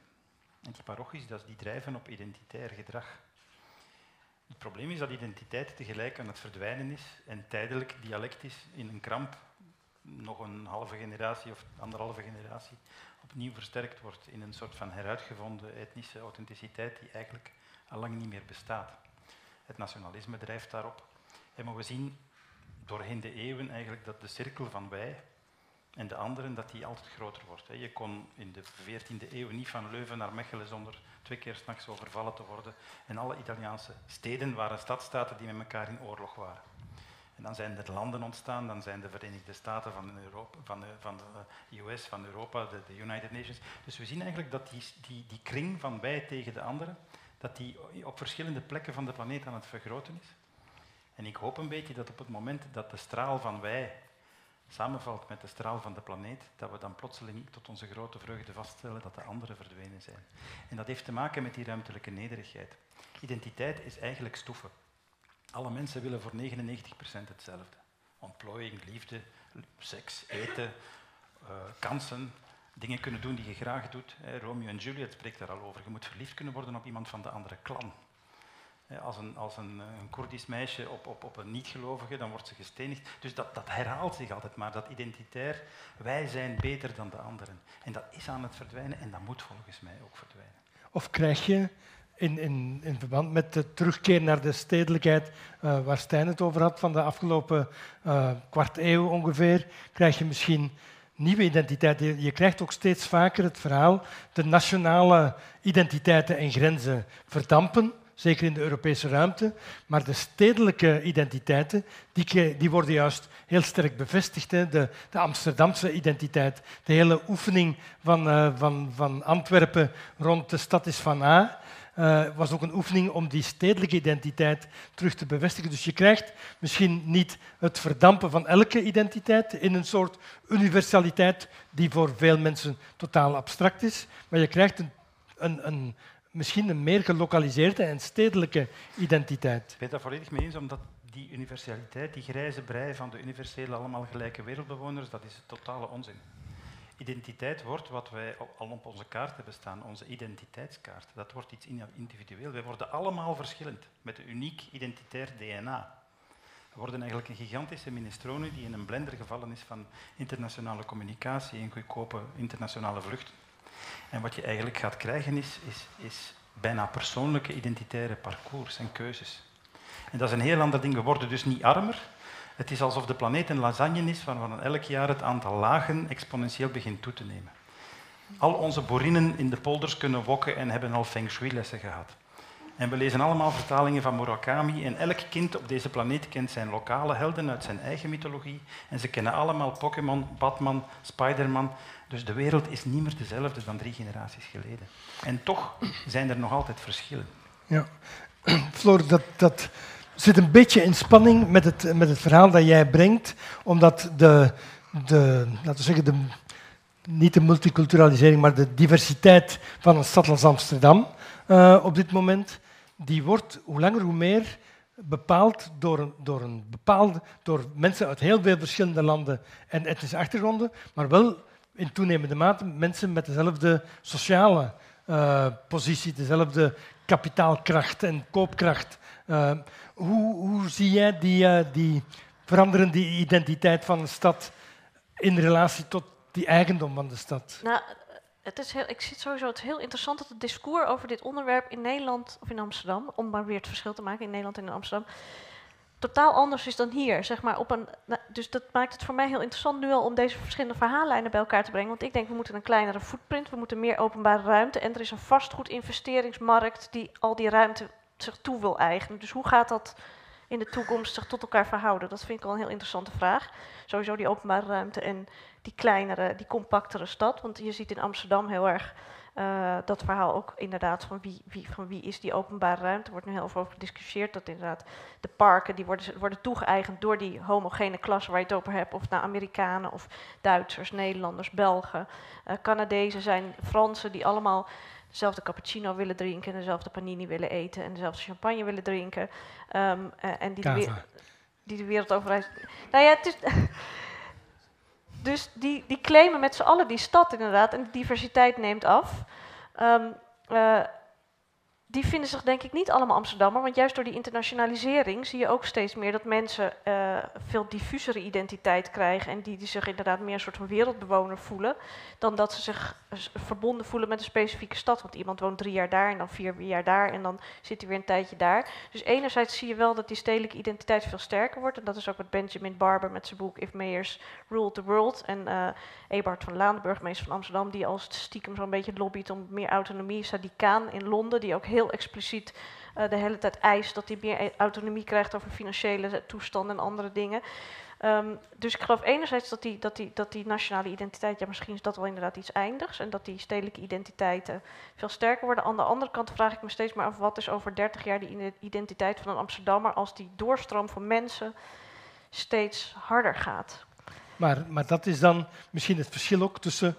En die parochies dat die drijven op identitair gedrag. Het probleem is dat identiteit tegelijk aan het verdwijnen is en tijdelijk dialectisch in een kramp nog een halve generatie of anderhalve generatie opnieuw versterkt wordt in een soort van heruitgevonden etnische authenticiteit die eigenlijk al lang niet meer bestaat. Het nationalisme drijft daarop. En maar we zien doorheen de eeuwen eigenlijk dat de cirkel van wij en de anderen dat die altijd groter wordt. Je kon in de 14e eeuw niet van Leuven naar Mechelen zonder twee keer s'nachts overvallen te worden. En alle Italiaanse steden waren stadstaten die met elkaar in oorlog waren. En dan zijn er landen ontstaan, dan zijn de Verenigde Staten van, Europa, van, de, van de US, van Europa, de, de, United Nations. Dus we zien eigenlijk dat die, die, die kring van wij tegen de anderen, dat die op verschillende plekken van de planeet aan het vergroten is. En ik hoop een beetje dat op het moment dat de straal van wij samenvalt met de straal van de planeet, dat we dan plotseling tot onze grote vreugde vaststellen dat de anderen verdwenen zijn. En dat heeft te maken met die ruimtelijke nederigheid. Identiteit is eigenlijk stoeven. Alle mensen willen voor 99% hetzelfde. Ontplooiing, liefde, seks, eten, uh, kansen, dingen kunnen doen die je graag doet. Romeo en Juliet spreekt daar al over. Je moet verliefd kunnen worden op iemand van de andere klan. Als een, als een, eh, een Koerdisch meisje op, op, op een niet-gelovige, dan wordt ze gestenigd. Dus dat, dat herhaalt zich altijd maar, dat identitair. Wij zijn beter dan de anderen. En dat is aan het verdwijnen en dat moet volgens mij ook verdwijnen. Of krijg je in, in, in verband met de terugkeer naar de stedelijkheid, uh, waar Stijn het over had, van de afgelopen uh, kwart eeuw ongeveer, krijg je misschien nieuwe identiteit. Je, krijgt ook steeds vaker het verhaal, de nationale identiteiten en grenzen verdampen zeker in de Europese ruimte. Maar de stedelijke identiteiten die, die worden juist heel sterk bevestigd. Hè. De, de, Amsterdamse identiteit, de hele oefening van, uh, van, van Antwerpen rond de stad is van A. Uh, was ook een oefening om die stedelijke identiteit terug te bevestigen. Dus je krijgt misschien niet het verdampen van elke identiteit in een soort universaliteit die voor veel mensen totaal abstract is, maar je krijgt een, een, een, misschien een meer gelokaliseerde en stedelijke identiteit. Ik ben daar volledig mee eens, omdat die universaliteit, die grijze brei van de universele allemaal gelijke wereldbewoners, dat is totale onzin. Identiteit wordt wat wij al op onze kaart hebben staan, onze identiteitskaart. Dat wordt iets individueel. Wij worden allemaal verschillend, met een uniek identitair DNA. We worden eigenlijk een gigantische minestrone die in een blender gevallen is van internationale communicatie en goedkope internationale vluchten. En wat je eigenlijk gaat krijgen is, is, is bijna persoonlijke identitaire parcours en keuzes. En dat is een heel ander ding. We worden dus niet armer. Het is alsof de planeet een lasagne is waarvan elk jaar het aantal lagen exponentieel begint toe te nemen. Al onze boerinnen in de polders kunnen wokken en hebben al feng shui-lessen gehad. En we lezen allemaal vertalingen van Murakami en elk kind op deze planeet kent zijn lokale helden uit zijn eigen mythologie. En ze kennen allemaal Pokémon, Batman, Spider-Man. Dus de wereld is niet meer dezelfde dan drie generaties geleden. En toch zijn er nog altijd verschillen. Ja, *clears throat* Floor, dat, dat zit een beetje in spanning met het, met het verhaal dat jij brengt, omdat de, de, laten we zeggen, de, niet de multiculturalisering, maar de diversiteit van een stad als Amsterdam uh, op dit moment, die wordt hoe langer hoe meer bepaald door, door, een bepaalde, door mensen uit heel veel verschillende landen en etnische achtergronden, maar wel in toenemende mate mensen met dezelfde sociale uh, positie, dezelfde kapitaalkracht en koopkracht. Uh, hoe, hoe, zie jij die, uh, die veranderende identiteit van een stad in relatie tot die eigendom van de stad? Nou, het is heel, ik zie sowieso het heel interessant dat het discours over dit onderwerp in Nederland of in Amsterdam, om maar weer het verschil te maken in Nederland en in Amsterdam, totaal anders is dan hier. Zeg maar, op een, nou, dus dat maakt het voor mij heel interessant nu al om deze verschillende verhaallijnen bij elkaar te brengen. Want ik denk, we moeten een kleinere footprint, we moeten meer openbare ruimte. En er is een vastgoedinvesteringsmarkt die al die ruimte zich toe wil eigenen. Dus hoe gaat dat in de toekomst zich tot elkaar verhouden? Dat vind ik wel een heel interessante vraag. Sowieso die openbare ruimte en die kleinere, die compactere stad. Want je ziet in Amsterdam heel erg Uh, dat verhaal ook inderdaad van wie, wie, van wie is die openbare ruimte. Er wordt nu heel veel over gediscussieerd dat inderdaad de parken die worden, worden toegeëigend door die homogene klasse waar je het over hebt. Of naar Amerikanen of Duitsers, Nederlanders, Belgen, uh, Canadezen zijn, Fransen die allemaal dezelfde cappuccino willen drinken, dezelfde panini willen eten en dezelfde champagne willen drinken. Um, uh, en die de, die de wereld overreist. Nou ja, het is. *laughs* Dus die, die claimen met z'n allen die stad inderdaad en de diversiteit neemt af. Um, uh, die vinden zich denk ik niet allemaal Amsterdammer, want juist door die internationalisering zie je ook steeds meer dat mensen uh, veel diffusere identiteit krijgen en die, zich inderdaad meer een soort van wereldbewoner voelen, dan dat ze zich verbonden voelen met een specifieke stad. Want iemand woont drie jaar daar en dan vier jaar daar en dan zit hij weer een tijdje daar. Dus enerzijds zie je wel dat die stedelijke identiteit veel sterker wordt en dat is ook wat Benjamin Barber met zijn boek If Mayors Ruled the World en uh, Eberhard van Laan, de burgemeester van Amsterdam, die als stiekem zo'n beetje lobbyt om meer autonomie, Sadikaan in Londen, die ook heel expliciet uh, de hele tijd eist dat hij meer autonomie krijgt over financiële toestanden en andere dingen. Um, dus ik geloof enerzijds dat die, dat, die, dat die nationale identiteit, ja misschien is dat wel inderdaad iets eindigs, en dat die stedelijke identiteiten veel sterker worden. Aan de andere kant vraag ik me steeds maar af, wat is over 30 jaar de identiteit van een Amsterdammer als die doorstroom van mensen steeds harder gaat? Maar, maar dat is dan misschien het verschil ook tussen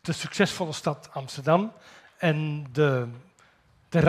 de succesvolle stad Amsterdam en de de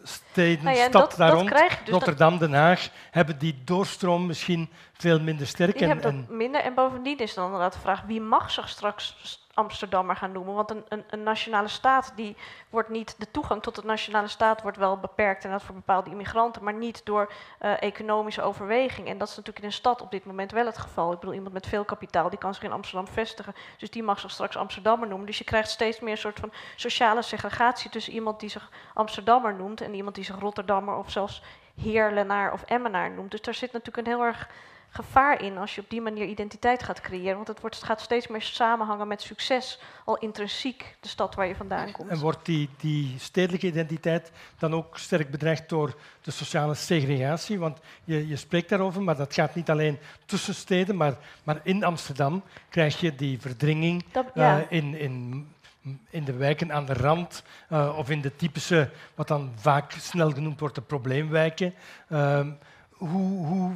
randsteden, nou ja, stad dat, daar rond, dus Rotterdam, Den Haag, hebben die doorstroom misschien veel minder sterk. Die en, hebben dat minder. En bovendien is dan inderdaad de vraag, wie mag zich straks Amsterdammer gaan noemen. Want een, een, een, nationale staat, die wordt niet, de toegang tot de nationale staat wordt wel beperkt en dat voor bepaalde immigranten, maar niet door uh, economische overweging. En dat is natuurlijk in een stad op dit moment wel het geval. Ik bedoel, iemand met veel kapitaal, die kan zich in Amsterdam vestigen. Dus die mag zich straks Amsterdammer noemen. Dus je krijgt steeds meer een soort van sociale segregatie tussen iemand die zich Amsterdammer noemt en iemand die zich Rotterdammer of zelfs Heerlenaar of Emmenaar noemt. Dus daar zit natuurlijk een heel erg gevaar in als je op die manier identiteit gaat creëren. Want het, wordt, het gaat steeds meer samenhangen met succes, al intrinsiek, de stad waar je vandaan komt. En wordt die, die stedelijke identiteit dan ook sterk bedreigd door de sociale segregatie? Want je, je spreekt daarover, maar dat gaat niet alleen tussen steden, maar, maar in Amsterdam krijg je die verdringing uh, in, in in de wijken aan de rand uh, of in de typische, wat dan vaak snel genoemd wordt, de probleemwijken. Uh, hoe, hoe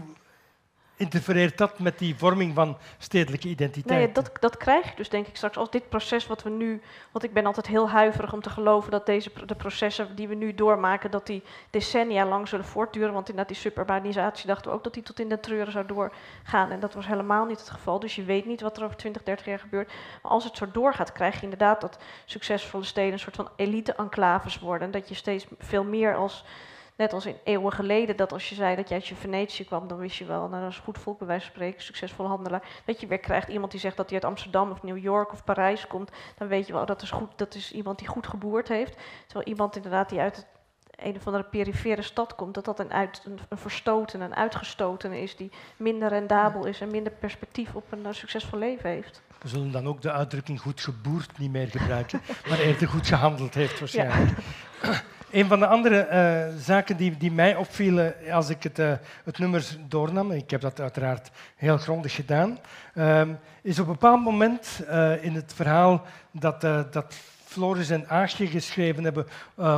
interfereert dat met die vorming van stedelijke identiteit? Nee, dat, dat krijg je dus denk ik straks als dit proces wat we nu... Want ik ben altijd heel huiverig om te geloven dat deze, de processen die we nu doormaken... dat die decennia lang zullen voortduren. Want inderdaad die suburbanisatie dachten we ook dat die tot in de treuren zou doorgaan. En dat was helemaal niet het geval. Dus je weet niet wat er over 20, 30 jaar gebeurt. Maar als het zo doorgaat, krijg je inderdaad dat succesvolle steden... een soort van elite-enclaves worden. En dat je steeds veel meer als Net als in eeuwen geleden, dat als je zei dat je uit je Venetië kwam, dan wist je wel, nou dat is goed volk bij wijze van spreken, succesvol handelaar. Dat je weer krijgt iemand die zegt dat hij uit Amsterdam of New York of Parijs komt, dan weet je wel, dat is, goed, dat is iemand die goed geboerd heeft. Terwijl iemand inderdaad die uit een of andere perifere stad komt, dat dat een, uit, een, een verstoten, een uitgestoten is, die minder rendabel is en minder perspectief op een uh, succesvol leven heeft. We zullen dan ook de uitdrukking goed geboerd niet meer gebruiken, *laughs* maar eerder goed gehandeld heeft waarschijnlijk. Ja. *laughs* Een van de andere uh, zaken die, die, mij opvielen als ik het, uh, het nummer doornam, ik heb dat uiteraard heel grondig gedaan, uh, is op een bepaald moment uh, in het verhaal dat, dat Floris en Aagje geschreven hebben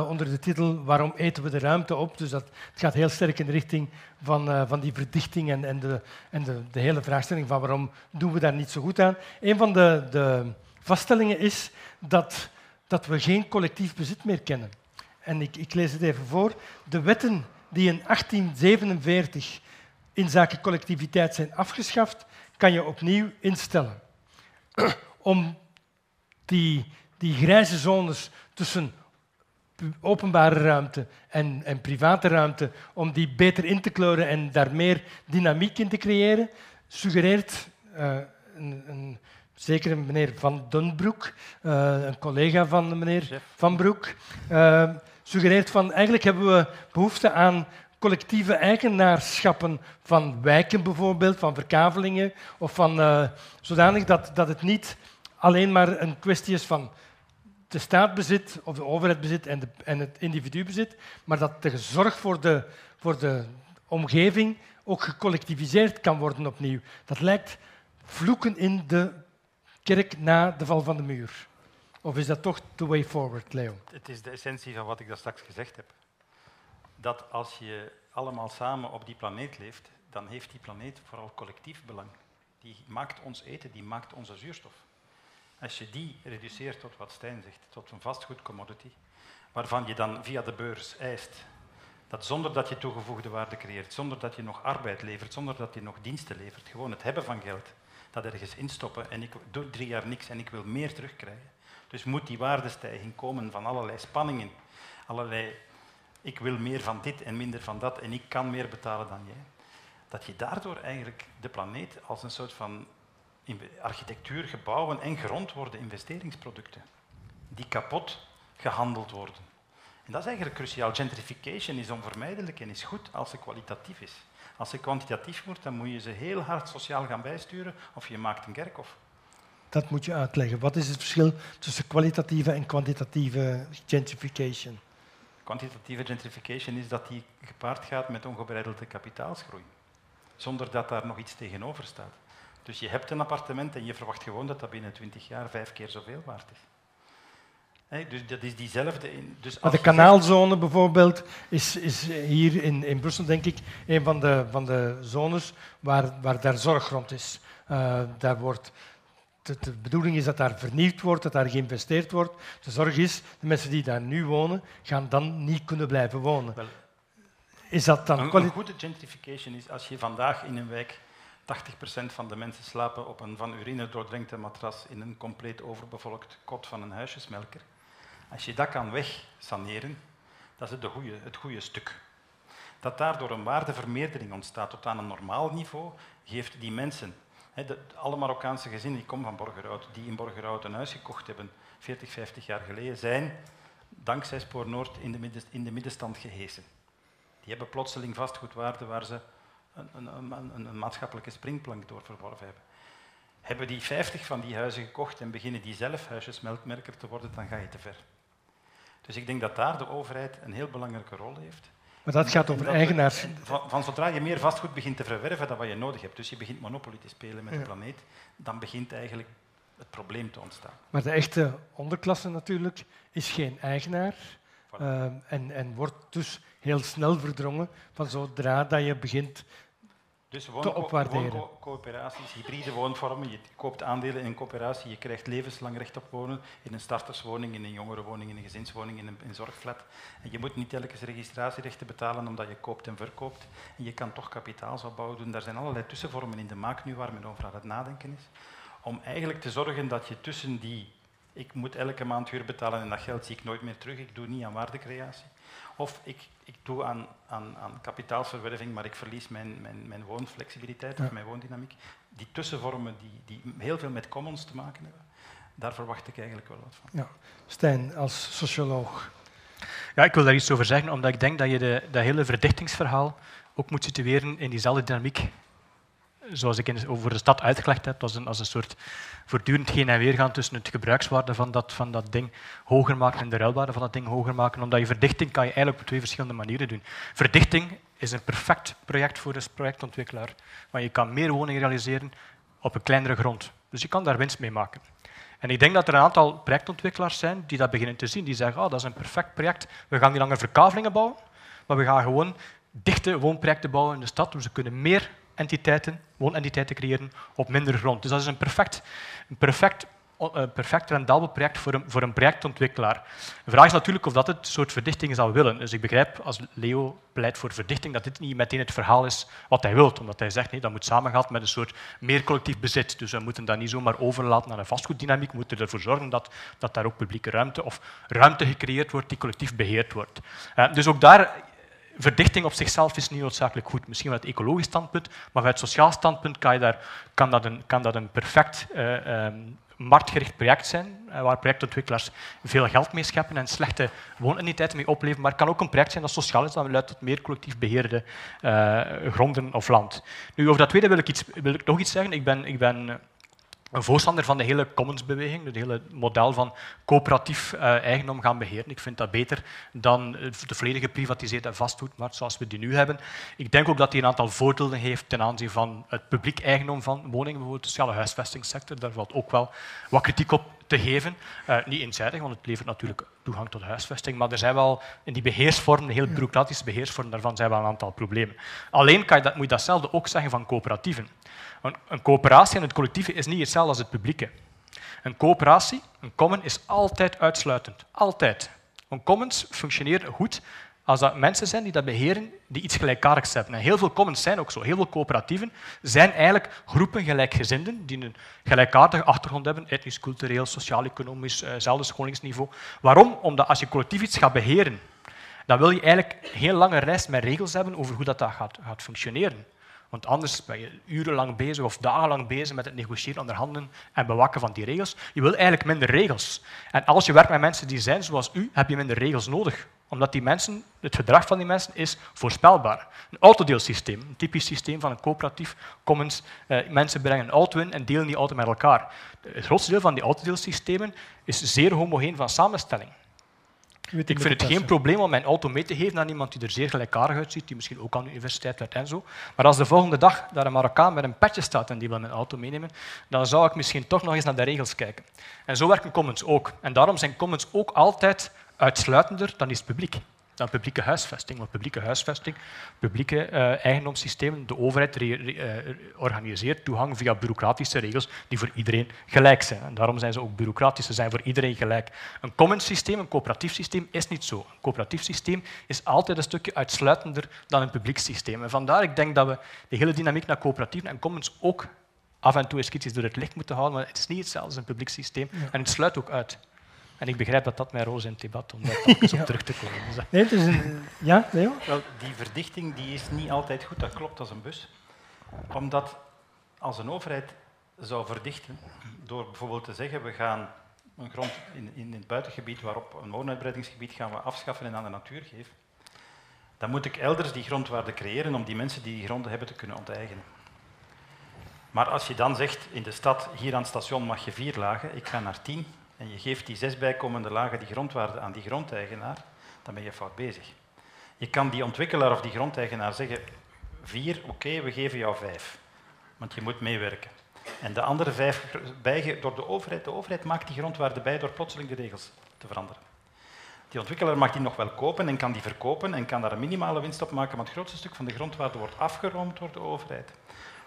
onder de titel Waarom eten we de ruimte op? Dus dat, het gaat heel sterk in de richting van, van die verdichting en, en, de, en de, de, hele vraagstelling van waarom doen we daar niet zo goed aan. Een van de, de vaststellingen is dat, dat we geen collectief bezit meer kennen en ik, ik lees het even voor, de wetten die in 1847 in zaken collectiviteit zijn afgeschaft, kan je opnieuw instellen. *clears throat* Om die, die grijze zones tussen openbare ruimte en, en, private ruimte, om die beter in te kleuren en daar meer dynamiek in te creëren, suggereert uh, een, een zeker meneer Van Dunbroek, uh, een collega van meneer Van Broek, uh, suggereert van eigenlijk hebben we behoefte aan collectieve eigenaarschappen van wijken bijvoorbeeld, van verkavelingen, of van uh, zodanig dat, dat het niet alleen maar een kwestie is van de staat bezit, of de overheid bezit en, de, en het individu bezit, maar dat de zorg voor de, voor de omgeving ook gecollectiviseerd kan worden opnieuw. Dat lijkt vloeken in de kerk na de val van de muur Of is dat toch the way forward, Leo? Het is de essentie van wat ik daar straks gezegd heb. Dat als je allemaal samen op die planeet leeft, dan heeft die planeet vooral collectief belang. Die maakt ons eten, die maakt onze zuurstof. Als je die reduceert tot wat Stijn zegt, tot een vastgoedcommodity, waarvan je dan via de beurs eist dat zonder dat je toegevoegde waarde creëert, zonder dat je nog arbeid levert, zonder dat je nog diensten levert, gewoon het hebben van geld, dat ergens instoppen en ik doe drie jaar niks en ik wil meer terugkrijgen. Dus moet die waardestijging komen van allerlei spanningen, allerlei ik wil meer van dit en minder van dat en ik kan meer betalen dan jij. Dat je daardoor eigenlijk de planeet als een soort van architectuur, gebouwen en grond worden investeringsproducten die kapot gehandeld worden. En dat is eigenlijk cruciaal. Gentrification is onvermijdelijk en is goed als ze kwalitatief is. Als ze kwantitatief wordt, dan moet je ze heel hard sociaal gaan bijsturen of je maakt een kerkhof. Dat moet je uitleggen. Wat is het verschil tussen kwalitatieve en kwantitatieve gentrification? Kwantitatieve gentrification is dat die gepaard gaat met ongebreidelde kapitaalsgroei, zonder dat daar nog iets tegenover staat. Dus je hebt een appartement en je verwacht gewoon dat dat binnen 20 jaar vijf keer zoveel waard is. dus dat is diezelfde. Dus maar de kanaalzone bijvoorbeeld is, is hier in, in Brussel, denk ik, een van de, van de zones waar, waar daar zorggrond is. Uh, daar wordt de, bedoeling is dat daar vernieuwd wordt, dat daar geïnvesteerd wordt. De zorg is, de mensen die daar nu wonen, gaan dan niet kunnen blijven wonen. Wel, is dat dan een, een goede gentrification is als je vandaag in een wijk 80% van de mensen slapen op een van urine doordrenkte matras in een compleet overbevolkt kot van een huisjesmelker. Als je dat kan wegsaneren, dat is het goede, het goede stuk. Dat daardoor een waardevermeerdering ontstaat tot aan een normaal niveau, geeft die mensen de, alle Marokkaanse gezinnen, die komen van Borgerhout, die in Borgerhout een huis gekocht hebben, 40, 50 jaar geleden, zijn dankzij Spoor Noord in de, in de middenstand gehesen. Die hebben plotseling vastgoedwaarde waar ze een, een, een, maatschappelijke springplank door verworven hebben. Hebben die 50 van die huizen gekocht en beginnen die zelf huisjesmelkmerker te worden, dan ga je te ver. Dus ik denk dat daar de overheid een heel belangrijke rol heeft. Maar dat gaat over eigenaars. Van, van, zodra je meer vastgoed begint te verwerven dan wat je nodig hebt, dus je begint Monopoly te spelen met de planeet, dan begint eigenlijk het probleem te ontstaan. Maar de echte onderklasse natuurlijk is geen eigenaar uh, en, en wordt dus heel snel verdrongen van zodra dat je begint dus coöperaties, hybride woonvormen. Je koopt aandelen in een coöperatie, je krijgt levenslang recht op wonen in een starterswoning, in een jongerenwoning, in een gezinswoning, in een, in zorgflat. En je moet niet telkens registratierechten betalen omdat je koopt en verkoopt. En je kan toch kapitaalsopbouw doen. Daar zijn allerlei tussenvormen in de maak nu waar men over aan het nadenken is. Om eigenlijk te zorgen dat je tussen die ik moet elke maand huur betalen en dat geld zie ik nooit meer terug, ik doe niet aan waardecreatie. Of ik, ik doe aan, aan, aan kapitaalsverwerving, maar ik verlies mijn, mijn, mijn woonflexibiliteit of mijn woondynamiek. Die tussenvormen die, die heel veel met commons te maken hebben, daar verwacht ik eigenlijk wel wat van. Ja. Stijn, als socioloog. Ja, ik wil daar iets over zeggen, omdat ik denk dat je de, dat hele verdichtingsverhaal ook moet situeren in diezelfde dynamiek zoals ik over de stad uitgelegd heb, als een, als een soort voortdurend heen en weer gaan tussen het gebruikswaarde van dat, van dat ding hoger maken en de ruilwaarde van dat ding hoger maken. Omdat je verdichting kan je eigenlijk op twee verschillende manieren doen. Verdichting is een perfect project voor een projectontwikkelaar, want je kan meer woningen realiseren op een kleinere grond. Dus je kan daar winst mee maken. En ik denk dat er een aantal projectontwikkelaars zijn die dat beginnen te zien. Die zeggen, oh, dat is een perfect project, we gaan niet langer verkavelingen bouwen, maar we gaan gewoon dichte woonprojecten bouwen in de stad, dus ze kunnen meer entiteiten, woonentiteiten creëren op minder grond. Dus dat is een perfect, een perfect, uh, perfect rendabel project voor een, voor een projectontwikkelaar. De vraag is natuurlijk of dat het soort verdichting zal willen. Dus ik begrijp als Leo pleit voor verdichting dat dit niet meteen het verhaal is wat hij wil. Omdat hij zegt nee, dat moet samengaan met een soort meer collectief bezit. Dus we moeten dat niet zomaar overlaten naar een vastgoeddynamiek. We moeten ervoor zorgen dat, dat daar ook publieke ruimte of ruimte gecreëerd wordt die collectief beheerd wordt. Uh, dus ook daar verdichting op zichzelf is niet noodzakelijk goed. Misschien vanuit ecologisch standpunt, maar vanuit sociaal standpunt kan, je daar, kan, dat, een, kan dat een perfect uh, um, marktgericht project zijn, uh, waar projectontwikkelaars veel geld mee scheppen en slechte woonentiteiten mee opleveren. Maar het kan ook een project zijn dat sociaal is, dat leidt tot meer collectief beheerde uh, gronden of land. Nu, over dat tweede wil ik, iets, wil ik nog iets zeggen. Ik ben, ik ben een voorstander van de hele commonsbeweging, het hele model van coöperatief uh, eigendom gaan beheren. Ik vind dat beter dan de volledige geprivatiseerde vastgoedmarkt zoals we die nu hebben. Ik denk ook dat die een aantal voordelen heeft ten aanzien van het publiek eigendom van woningen, bijvoorbeeld de sociale huisvestingssector. Daar valt ook wel wat kritiek op te geven. Uh, niet eenzijdig, want het levert natuurlijk toegang tot huisvesting, maar er zijn wel in die beheersvorm, de heel bureaucratische beheersvorm daarvan, zijn wel een aantal problemen. Alleen kan je dat, moet je datzelfde ook zeggen van coöperatieven. Een, coöperatie en het collectieve is niet hetzelfde als het publieke. Een coöperatie, een common, is altijd uitsluitend. Altijd. Een commons functioneren goed als dat mensen zijn die dat beheren, die iets gelijkaardigs hebben. En heel veel commons zijn ook zo. Heel veel coöperatieven zijn eigenlijk groepen gelijkgezinden die een gelijkaardige achtergrond hebben, etnisch, cultureel, sociaal-economisch, eh, scholingsniveau. Waarom? Omdat als je collectief iets gaat beheren, dan wil je eigenlijk heel lange reis met regels hebben over hoe dat, dat gaat, gaat functioneren. Want anders ben je urenlang bezig of dagenlang bezig met het negociëren, onderhandelen en bewaken van die regels. Je wil eigenlijk minder regels. En als je werkt met mensen die zijn zoals u, heb je minder regels nodig omdat die mensen, het gedrag van die mensen is voorspelbaar. Een autodeelsysteem, een typisch systeem van een coöperatief commons. Eh, mensen brengen een auto in en delen die auto met elkaar. Het grootste deel van die autodeelsystemen is zeer homogeen van samenstelling. Ik vind het geen probleem om mijn auto mee te geven aan iemand die er zeer gelijkaardig uitziet, die misschien ook aan de universiteit werkt en zo. Maar als de volgende dag daar een Marokkaan met een petje staat en die wil mijn auto meenemen, dan zou ik misschien toch nog eens naar de regels kijken. En zo werken commons ook. En daarom zijn commons ook altijd uitsluitender dan is het publiek. Dan publieke huisvesting. Want publieke huisvesting, publieke uh, eigendomssystemen, de overheid uh, organiseert toegang via bureaucratische regels die voor iedereen gelijk zijn. En daarom zijn ze ook bureaucratisch, ze zijn voor iedereen gelijk. Een common systeem, een coöperatief systeem, is niet zo. Een coöperatief systeem is altijd een stukje uitsluitender dan een publiek systeem. En vandaar ik denk dat we de hele dynamiek naar coöperatieven en commons ook af en toe eens kritisch door het licht moeten houden, maar het is niet hetzelfde als een publiek systeem en het sluit ook uit. En ik begrijp dat dat mijn roos in het debat, om daar eens op terug te komen. Dus nee, het is een... Ja, Leo? Wel, die verdichting die is niet altijd goed, dat klopt als een bus. Omdat als een overheid zou verdichten, door bijvoorbeeld te zeggen, we gaan een grond in, in het buitengebied waarop een woonuitbreidingsgebied gaan we afschaffen en aan de natuur geven, dan moet ik elders die grondwaarde creëren om die mensen die die gronden hebben te kunnen onteigenen. Maar als je dan zegt in de stad, hier aan het station mag je vier lagen, ik ga naar tien, en je geeft die zes bijkomende lagen die grondwaarde aan die grondeigenaar, dan ben je fout bezig. Je kan die ontwikkelaar of die grondeigenaar zeggen, vier, oké, we geven jou vijf. Want je moet meewerken. En de andere vijf door de overheid. De overheid maakt die grondwaarde bij door plotseling de regels te veranderen. Die ontwikkelaar mag die nog wel kopen en kan die verkopen en kan daar een minimale winst op maken, maar het grootste stuk van de grondwaarde wordt afgeroomd door de overheid.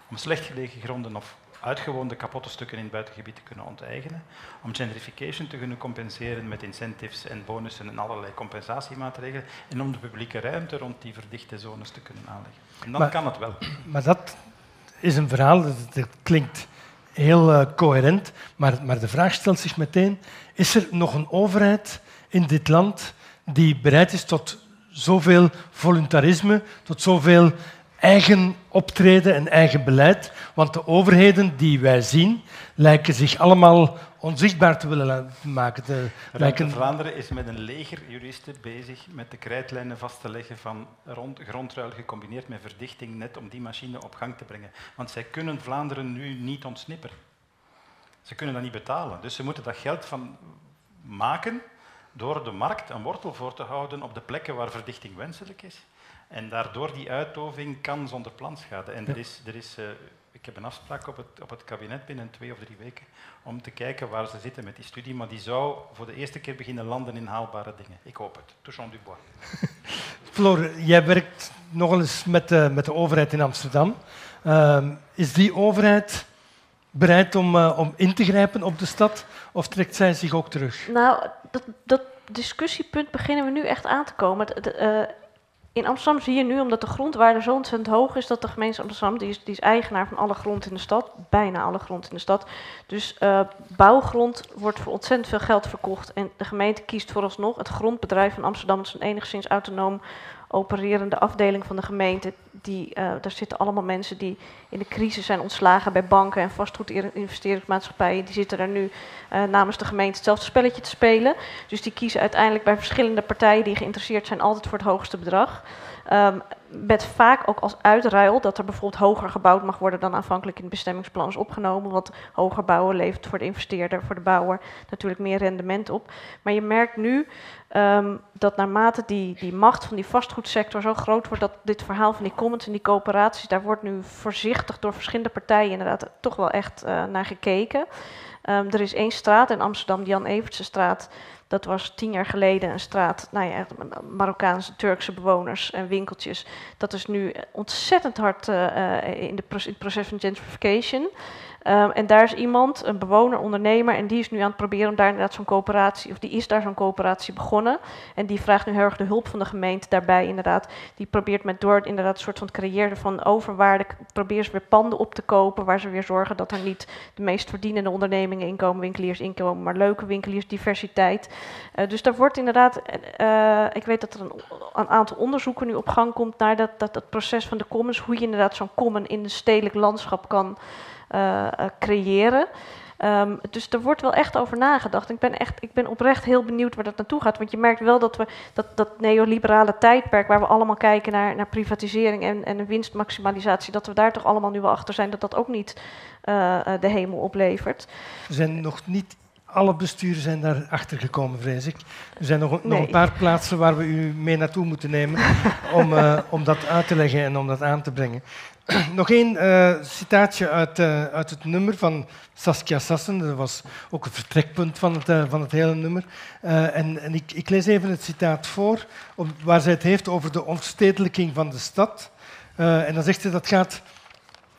Om slecht gelegen gronden of uitgewoonde kapotte stukken in het buitengebied te kunnen onteigenen, om gentrification te kunnen compenseren met incentives en bonussen en allerlei compensatiemaatregelen, en om de publieke ruimte rond die verdichte zones te kunnen aanleggen. En dan kan het wel. Maar dat is een verhaal dat, klinkt heel uh, coherent, maar, maar de vraag stelt zich meteen, is er nog een overheid in dit land die bereid is tot zoveel voluntarisme, tot zoveel eigen optreden en eigen beleid. Want de overheden die wij zien, lijken zich allemaal onzichtbaar te willen maken. Te lijken... Vlaanderen is met een leger juristen bezig met de krijtlijnen vast te leggen van grondruil gecombineerd met verdichting, net om die machine op gang te brengen. Want zij kunnen Vlaanderen nu niet ontsnipperen. Ze kunnen dat niet betalen. Dus ze moeten dat geld van maken door de markt een wortel voor te houden op de plekken waar verdichting wenselijk is. En daardoor die uitdoving kan zonder planschade. En er is, er is, uh, ik heb een afspraak op het, op het kabinet binnen twee of drie weken om te kijken waar ze zitten met die studie, maar die zou voor de eerste keer beginnen landen in haalbare dingen. Ik hoop het. Touchons du bois. *laughs* Floor, jij werkt nogal eens met de, met de overheid in Amsterdam. Uh, is die overheid bereid om, uh, om in te grijpen op de stad of trekt zij zich ook terug? Nou, dat, dat discussiepunt beginnen we nu echt aan te komen. Uh, in Amsterdam zie je nu, omdat de grondwaarde zo ontzettend hoog is, dat de gemeente Amsterdam, die is, die is eigenaar van alle grond in de stad, bijna alle grond in de stad. Dus uh, bouwgrond wordt voor ontzettend veel geld verkocht. En de gemeente kiest vooralsnog het grondbedrijf van Amsterdam, dat is een enigszins autonoom opererende afdeling van de gemeente. Die, uh, daar zitten allemaal mensen die in de crisis zijn ontslagen bij banken en vastgoedinvesteringsmaatschappijen. Die zitten daar nu uh, namens de gemeente hetzelfde spelletje te spelen. Dus die kiezen uiteindelijk bij verschillende partijen die geïnteresseerd zijn altijd voor het hoogste bedrag. Um, met vaak ook als uitruil dat er bijvoorbeeld hoger gebouwd mag worden dan aanvankelijk in het bestemmingsplan is opgenomen. Want hoger bouwen levert voor de investeerder, voor de bouwer natuurlijk meer rendement op. Maar je merkt nu um, dat naarmate die, die macht van die vastgoedsector zo groot wordt, dat dit verhaal van die commons en die coöperaties, daar wordt nu voorzichtig door verschillende partijen inderdaad toch wel echt naar gekeken. Ehm, er is één straat in Amsterdam, de Jan Evertse straat. Dat was tien jaar geleden een straat, nou ja, Marokkaanse, Turkse bewoners en winkeltjes. Dat is nu ontzettend hard in, de in het proces van gentrification. Ehm, en daar is iemand, een bewoner, ondernemer, en die is nu aan het proberen om daar inderdaad zo'n coöperatie, of die is daar zo'n coöperatie begonnen. En die vraagt nu heel erg de hulp van de gemeente daarbij inderdaad. Die probeert met door inderdaad een soort van het creëren van overwaarde, probeert ze weer panden op te kopen, waar ze weer zorgen dat er niet de meest verdienende ondernemingen inkomen, winkeliers inkomen, maar leuke winkeliers, diversiteit. Uh, dus daar wordt inderdaad, uh, ik weet dat er een, een, aantal onderzoeken nu op gang komt naar dat, dat, dat proces van de commons, hoe je inderdaad zo'n common in een stedelijk landschap kan creëren. Um, dus er wordt wel echt over nagedacht. Ik ben, echt, ik ben oprecht heel benieuwd waar dat naartoe gaat. Want je merkt wel dat we dat, dat neoliberale tijdperk, waar we allemaal kijken naar, naar privatisering en, en winstmaximalisatie, dat we daar toch allemaal nu wel achter zijn dat dat ook niet uh, de hemel oplevert. Er zijn nog niet alle besturen zijn daar achter gekomen, vrees ik. Er zijn nog, nog, een paar plaatsen waar we u mee naartoe moeten nemen om, uh, *laughs* om dat uit te leggen en om dat aan te brengen. *clears throat* Nog één uh, citaatje uit, uh, uit, het nummer van Saskia Sassen. Dat was ook een vertrekpunt van het, uh, van het hele nummer. en, en ik, ik, lees even het citaat voor, waar zij het heeft over de ontstedelijking van de stad. en dan zegt ze dat gaat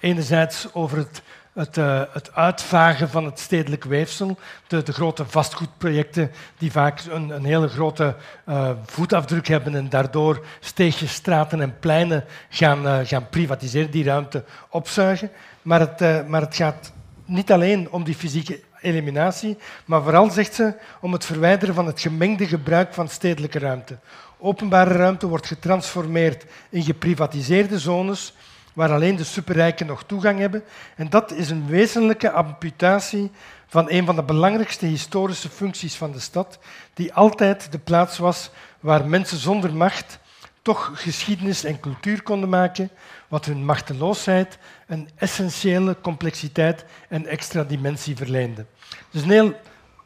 enerzijds over het het, uh, het, uitvagen van het stedelijk weefsel, de, de grote vastgoedprojecten die vaak een, een hele grote uh, voetafdruk hebben en daardoor steegjes, straten en pleinen gaan, uh, gaan privatiseren, die ruimte opzuigen. Maar het, maar het gaat niet alleen om die fysieke eliminatie, maar vooral, zegt ze, om het verwijderen van het gemengde gebruik van stedelijke ruimte. Openbare ruimte wordt getransformeerd in geprivatiseerde zones waar alleen de superrijken nog toegang hebben. En dat is een wezenlijke amputatie van een van de belangrijkste historische functies van de stad, die altijd de plaats was waar mensen zonder macht toch geschiedenis en cultuur konden maken, wat hun machteloosheid een essentiële complexiteit en extra dimensie verleende. Dus een heel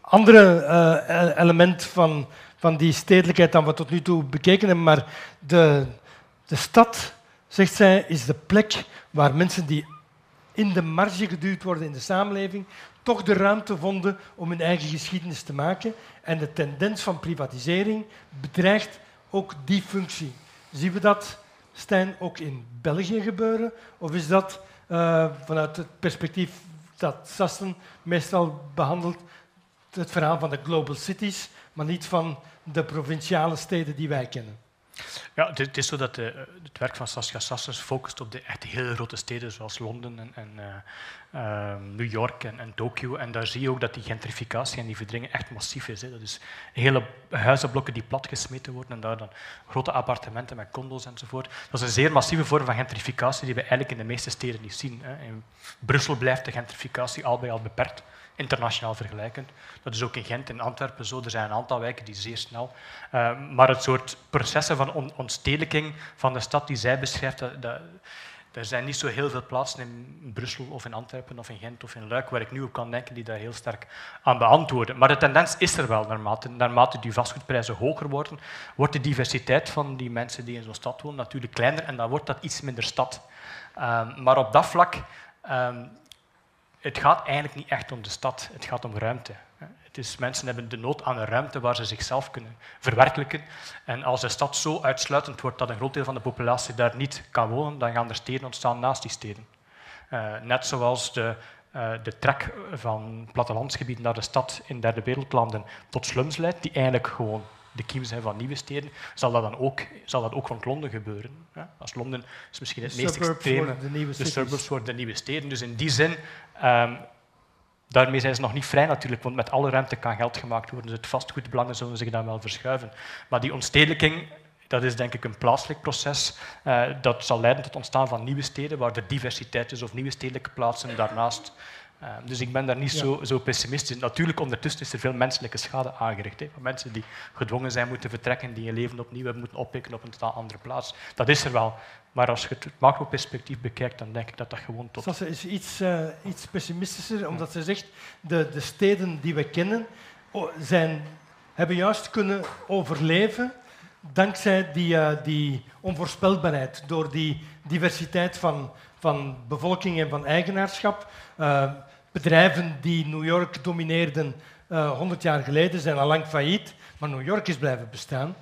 ander uh, element van, van die stedelijkheid dan we tot nu toe bekeken hebben, maar de, de stad zegt zij, is de plek waar mensen die in de marge geduwd worden in de samenleving, toch de ruimte vonden om hun eigen geschiedenis te maken. En de tendens van privatisering bedreigt ook die functie. Zien we dat, Stijn, ook in België gebeuren? Of is dat uh, vanuit het perspectief dat Sassen meestal behandelt, het verhaal van de global cities, maar niet van de provinciale steden die wij kennen? Ja, het is zo dat de, het werk van Saskia Sassers focust op de echt hele grote steden zoals Londen en, en uh, uh, New York en, en Tokio. En daar zie je ook dat die gentrificatie en die verdringing echt massief is. Hè. Dat is hele huizenblokken die platgesmeten worden en daar dan grote appartementen met condos enzovoort. Dat is een zeer massieve vorm van gentrificatie die we eigenlijk in de meeste steden niet zien. Hè. In Brussel blijft de gentrificatie al bij al beperkt internationaal vergelijkend. Dat is ook in Gent en Antwerpen zo. Er zijn een aantal wijken die zeer snel. Uh, maar het soort processen van on ontstedelijking van de stad die zij beschrijft, dat, er zijn niet zo heel veel plaatsen in Brussel of in Antwerpen of in Gent of in Luik waar ik nu op kan denken die daar heel sterk aan beantwoorden. Maar de tendens is er wel naarmate, naarmate die vastgoedprijzen hoger worden, wordt de diversiteit van die mensen die in zo'n stad wonen natuurlijk kleiner en dan wordt dat iets minder stad. Um, maar op dat vlak um, het gaat eigenlijk niet echt om de stad, het gaat om ruimte. Het is, mensen hebben de nood aan een ruimte waar ze zichzelf kunnen verwerkelijken. En als de stad zo uitsluitend wordt dat een groot deel van de populatie daar niet kan wonen, dan gaan er steden ontstaan naast die steden. Uh, net zoals de, uh, de trek van plattelandsgebieden naar de stad in derde wereldlanden tot slums leidt, die eigenlijk gewoon de kiem zijn van nieuwe steden, zal dat dan ook, zal dat ook rond Londen gebeuren. Als Londen is misschien het meest extreme. De, nieuwe de suburbs worden de nieuwe steden. Dus in die zin, um, daarmee zijn ze nog niet vrij natuurlijk, want met alle ruimte kan geld gemaakt worden. Dus het vastgoedbelangen zullen zich dan wel verschuiven. Maar die ontstedelijking, dat is denk ik een plaatselijk proces. Uh, dat zal leiden tot het ontstaan van nieuwe steden, waar er diversiteit is, of nieuwe stedelijke plaatsen daarnaast. Uh, dus ik ben daar niet ja. zo, zo, pessimistisch. Natuurlijk, ondertussen is er veel menselijke schade aangericht. Hè, van mensen die gedwongen zijn moeten vertrekken, die hun leven opnieuw hebben moeten oppikken op een totaal andere plaats. Dat is er wel. Maar als je het macro-perspectief bekijkt, dan denk ik dat dat gewoon tot... Sasse is iets, uh, iets pessimistischer, omdat ze zegt de, de steden die we kennen zijn, hebben juist kunnen overleven dankzij die, uh, die onvoorspelbaarheid, door die diversiteit van, van bevolking en van eigenaarschap. Uh, bedrijven die New York domineerden uh, 100 jaar geleden zijn al lang failliet, maar New York is blijven bestaan.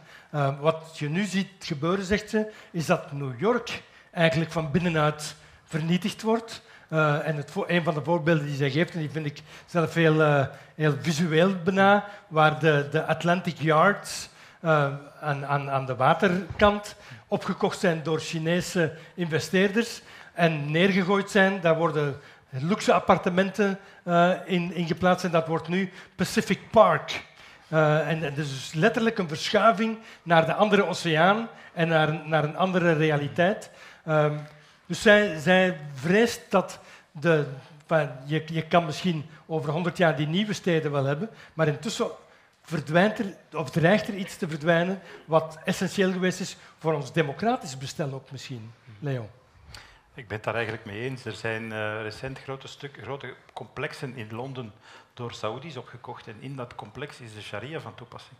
wat je nu ziet gebeuren, zegt ze, is dat New York eigenlijk van binnenuit vernietigd wordt. En het, een van de voorbeelden die zij geeft, en die vind ik zelf heel, heel visueel bijna, waar de, de Atlantic Yards aan, aan, aan de waterkant opgekocht zijn door Chinese investeerders en neergegooid zijn. Daar worden luxe appartementen in, in geplaatst en dat wordt nu Pacific Park. en het is dus letterlijk een verschuiving naar de andere oceaan en naar, naar een andere realiteit. Um, dus zij, zij vreest dat de, je, je kan misschien over 100 jaar die nieuwe steden wel hebben, maar intussen verdwijnt er, of dreigt er iets te verdwijnen wat essentieel geweest is voor ons democratisch bestel ook misschien. Leo. Ik ben het daar eigenlijk mee eens. Er zijn uh, recent grote, stuk, grote complexen in Londen door Saoedi's opgekocht en in dat complex is de sharia van toepassing.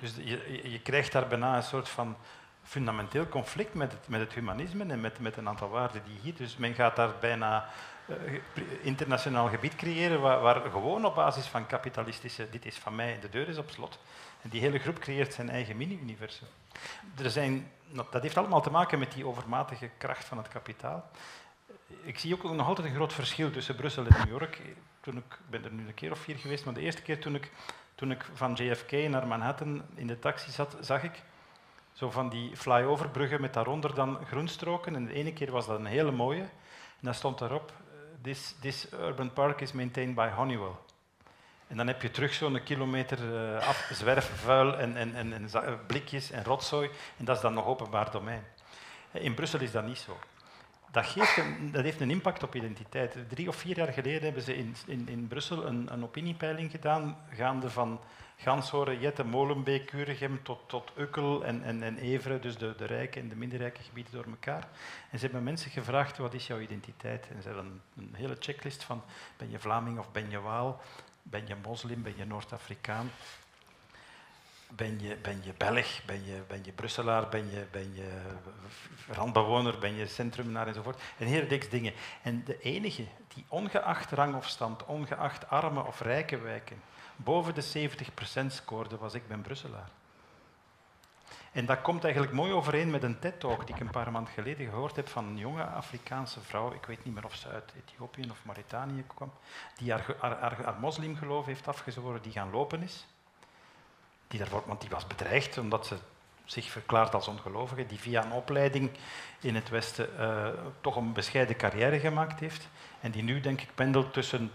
Dus je, je krijgt daar bijna een soort van fundamenteel conflict met het, met het humanisme en met, met een aantal waarden die hier. Dus men gaat daar bijna uh, internationaal gebied creëren waar, gewoon op basis van kapitalistische dit is van mij, de deur is op slot. En die hele groep creëert zijn eigen mini-universum. Er zijn, dat heeft allemaal te maken met die overmatige kracht van het kapitaal. Ik zie ook nog altijd een groot verschil tussen Brussel en New York. Toen ik ben er nu een keer of vier geweest, maar de eerste keer toen ik, toen ik van JFK naar Manhattan in de taxi zat, zag ik zo van die flyoverbruggen met daaronder dan groenstroken. En de ene keer was dat een hele mooie. En dan stond daarop, this, this urban park is maintained by Honeywell. En dan heb je terug zo'n kilometer uh, af, zwerfvuil en, en, en, eh, blikjes en rotzooi. En dat is dan nog openbaar domein. In Brussel is dat niet zo. Dat, dat heeft een impact op identiteit. Drie of vier jaar geleden hebben ze in, in, in Brussel een, een opiniepeiling gedaan, gaande van Ganshoren, Jette, Molenbeek, Kuregem tot, tot Ukkel en, en, en Everen, dus de, de rijke en de minder rijke gebieden door elkaar. En ze hebben mensen gevraagd, wat is jouw identiteit? En ze hebben een, een hele checklist van, ben je Vlaming of ben je Waal? Ben je moslim, ben je Noord-Afrikaan? Ben je, ben je Belg, ben je, ben je Brusselaar, ben je, ben je randbewoner, ben je centrumenaar enzovoort. Een hele reeks dingen. En de enige die ongeacht rang of stand, ongeacht arme of rijke wijken, boven de 70% scoorde, was ik ben Brusselaar. En dat komt eigenlijk mooi overeen met een TED-talk die ik een paar maanden geleden gehoord heb van een jonge Afrikaanse vrouw, ik weet niet meer of ze uit Ethiopië of Mauritanië kwam, die haar, haar, haar, moslimgeloof heeft afgezworen, die gaan lopen is. Die daarvoor, want die was bedreigd omdat ze zich verklaart als ongelovige, die via een opleiding in het Westen uh, toch een bescheiden carrière gemaakt heeft en die nu, denk ik, pendelt tussen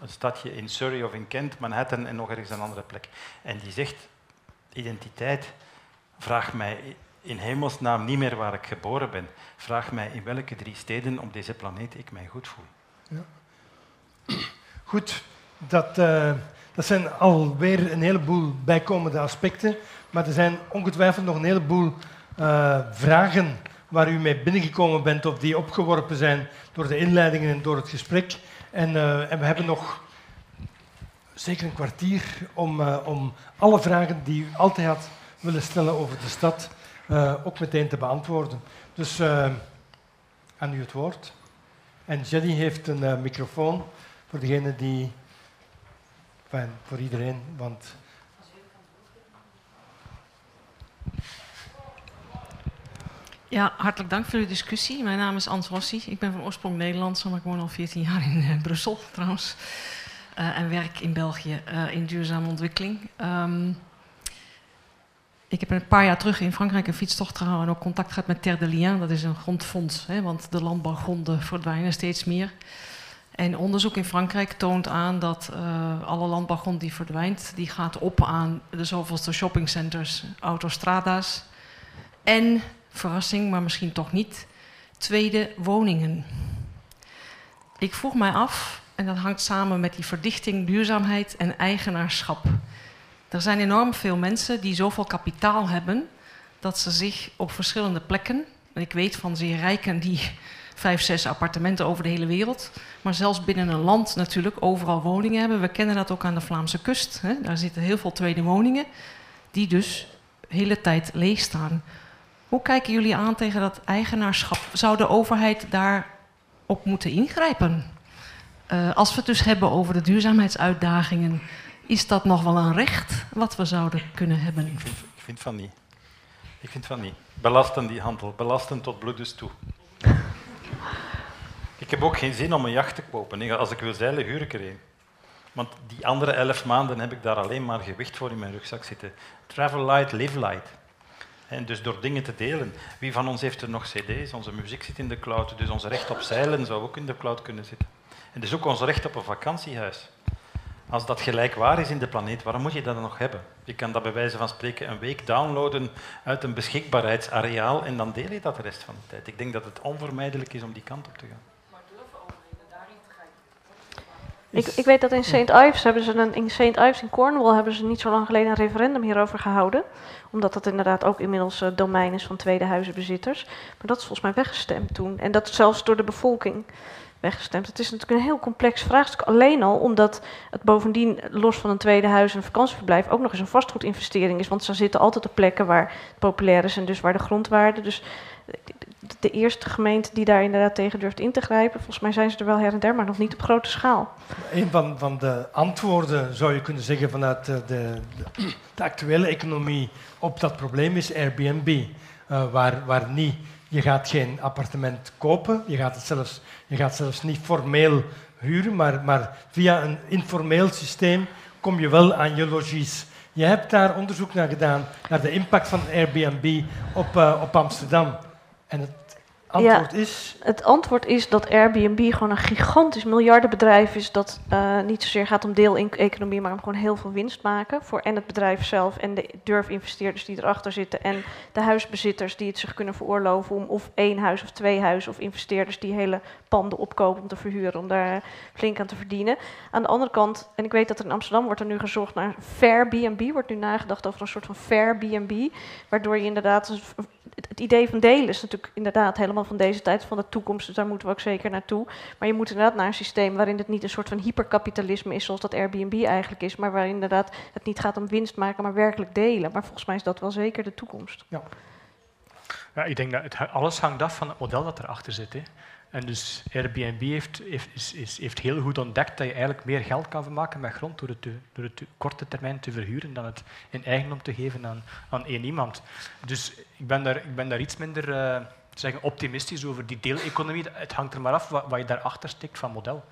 een stadje in Surrey of in Kent, Manhattan en nog ergens een andere plek. En die zegt, identiteit, vraag mij in hemelsnaam niet meer waar ik geboren ben. Vraag mij in welke drie steden op deze planeet ik mij goed voel. Ja. Goed, dat, uh, dat zijn alweer een heleboel bijkomende aspecten, maar er zijn ongetwijfeld nog een heleboel uh, vragen waar u mee binnengekomen bent of die opgeworpen zijn door de inleidingen en door het gesprek. En, uh, en we hebben nog zeker een kwartier om, om alle vragen die u altijd had willen stellen over de stad uh, ook meteen te beantwoorden. Dus aan u het woord. En Jenny heeft een microfoon voor degene die... Voor iedereen, want... Ja, hartelijk dank voor de discussie. Mijn naam is Ans Rossi. Ik ben van oorsprong Nederlands, maar ik woon al 14 jaar in uh, Brussel trouwens. Uh, en werk in België uh, in duurzame ontwikkeling. Um, ik heb een paar jaar terug in Frankrijk een fietstocht gehouden en ook contact gehad met Terre de Liens. Dat is een grondfonds, hè, want de landbouwgronden verdwijnen steeds meer. En onderzoek in Frankrijk toont aan dat alle landbouwgrond die verdwijnt, die gaat op aan de zoveelste shoppingcenters, autostrada's en verrassing, maar misschien toch niet, tweede woningen. Ik vroeg mij af, en dat hangt samen met die verdichting, duurzaamheid en eigenaarschap. Er zijn enorm veel mensen die zoveel kapitaal hebben dat ze zich op verschillende plekken, en ik weet van zeer rijken die *laughs* vijf, zes appartementen over de hele wereld, maar zelfs binnen een land natuurlijk overal woningen hebben. We kennen dat ook aan de Vlaamse kust. Hè? Daar zitten heel veel tweede woningen, die dus hele tijd leeg staan. Hoe kijken jullie aan tegen dat eigenaarschap? Zou de overheid daarop moeten ingrijpen? Uh, als we het dus hebben over de duurzaamheidsuitdagingen, is dat nog wel een recht wat we zouden kunnen hebben? Ik vind, ik vind van niet. Ik vind van niet. Belasten die handel, belasten tot bloedens toe. Ik heb ook geen zin om een jacht te kopen. Als ik wil zeilen, huur ik er een. Want die andere elf maanden heb ik daar alleen maar gewicht voor in mijn rugzak zitten. Travel light, live light. En dus door dingen te delen. Wie van ons heeft er nog cd's? Onze muziek zit in de cloud, dus ons recht op zeilen zou ook in de cloud kunnen zitten. En dus ook ons recht op een vakantiehuis. Als dat gelijkwaar is in de planeet, waarom moet je dat dan nog hebben? Je kan dat bij wijze van spreken een week downloaden uit een beschikbaarheidsareaal en dan deel je dat de rest van de tijd. Ik denk dat het onvermijdelijk is om die kant op te gaan. Ik, ik, weet dat in St. Ives hebben ze een, in St. Ives in Cornwall hebben ze niet zo lang geleden een referendum hierover gehouden. Omdat dat inderdaad ook inmiddels uh, domein is van tweede huizenbezitters. Maar dat is volgens mij weggestemd toen. En dat zelfs door de bevolking weggestemd. Het is natuurlijk een heel complex vraagstuk. Alleen al omdat het bovendien, los van een tweede huis en vakantieverblijf, ook nog eens een vastgoedinvestering is. Want ze zitten altijd op plekken waar het populair is en dus waar de grondwaarde. Dus de eerste gemeente die daar inderdaad tegen durft in te grijpen. Volgens mij zijn ze er wel her en der, maar nog niet op grote schaal. Een van, van de antwoorden, zou je kunnen zeggen, vanuit de, de, de actuele economie op dat probleem is Airbnb. Uh, waar, waar niet, je gaat geen appartement kopen, je gaat het zelfs, je gaat zelfs niet formeel huren, maar, maar via een informeel systeem kom je wel aan je logies. Je hebt daar onderzoek naar gedaan, naar de impact van Airbnb op, uh, op Amsterdam. En het antwoord ja, is? Het antwoord is dat Airbnb gewoon een gigantisch miljardenbedrijf is dat uh, niet zozeer gaat om deeleconomie, maar om gewoon heel veel winst maken voor en het bedrijf zelf en de durfinvesteerders die erachter zitten en de huisbezitters die het zich kunnen veroorloven om of één huis of twee huizen of investeerders die hele panden opkopen om te verhuren, om daar flink aan te verdienen. Aan de andere kant, en ik weet dat er in Amsterdam wordt er nu gezocht naar fair B&B, wordt nu nagedacht over een soort van fair B&B, waardoor je inderdaad het idee van delen is natuurlijk inderdaad helemaal van deze tijd, van de toekomst. Dus daar moeten we ook zeker naartoe. Maar je moet inderdaad naar een systeem waarin het niet een soort van hyperkapitalisme is, zoals dat Airbnb eigenlijk is. Maar waarin inderdaad het niet gaat om winst maken, maar werkelijk delen. Maar volgens mij is dat wel zeker de toekomst. Ja. Ja, ik denk dat het, alles hangt af van het model dat erachter zit. Hè. En dus Airbnb heeft, heeft, is, heeft heel goed ontdekt dat je eigenlijk meer geld kan maken met grond door het, door het korte termijn te verhuren dan het in eigendom te geven aan, aan één iemand. Dus ik ben daar, ik ben daar iets minder uh, zeggen, optimistisch over die deeleconomie. Het hangt er maar af wat, wat je daarachter stikt van model.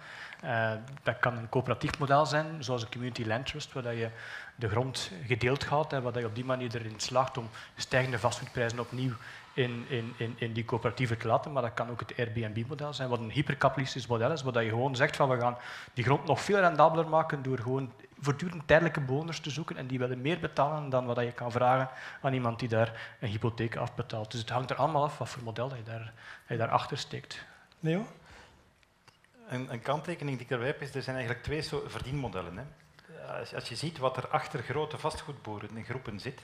Uh, dat kan een coöperatief model zijn, zoals een community land trust, waar je de grond gedeeld gaat en waar je op die manier erin slaagt om stijgende vastgoedprijzen opnieuw in, in, in, in die coöperatieven te laten, maar dat kan ook het Airbnb-model zijn, wat een hyperkapitalistisch model is, waar je gewoon zegt van we gaan die grond nog veel rendabeler maken door gewoon voortdurend tijdelijke bewoners te zoeken en die willen meer betalen dan wat je kan vragen aan iemand die daar een hypotheek afbetaalt. Dus het hangt er allemaal af wat voor model dat je, daar, je daarachter steekt. Leo? Een, een kanttekening die ik erbij heb is, er zijn eigenlijk twee soorten verdienmodellen. Hè. Als, als je ziet wat er achter grote vastgoedboeren in groepen zit,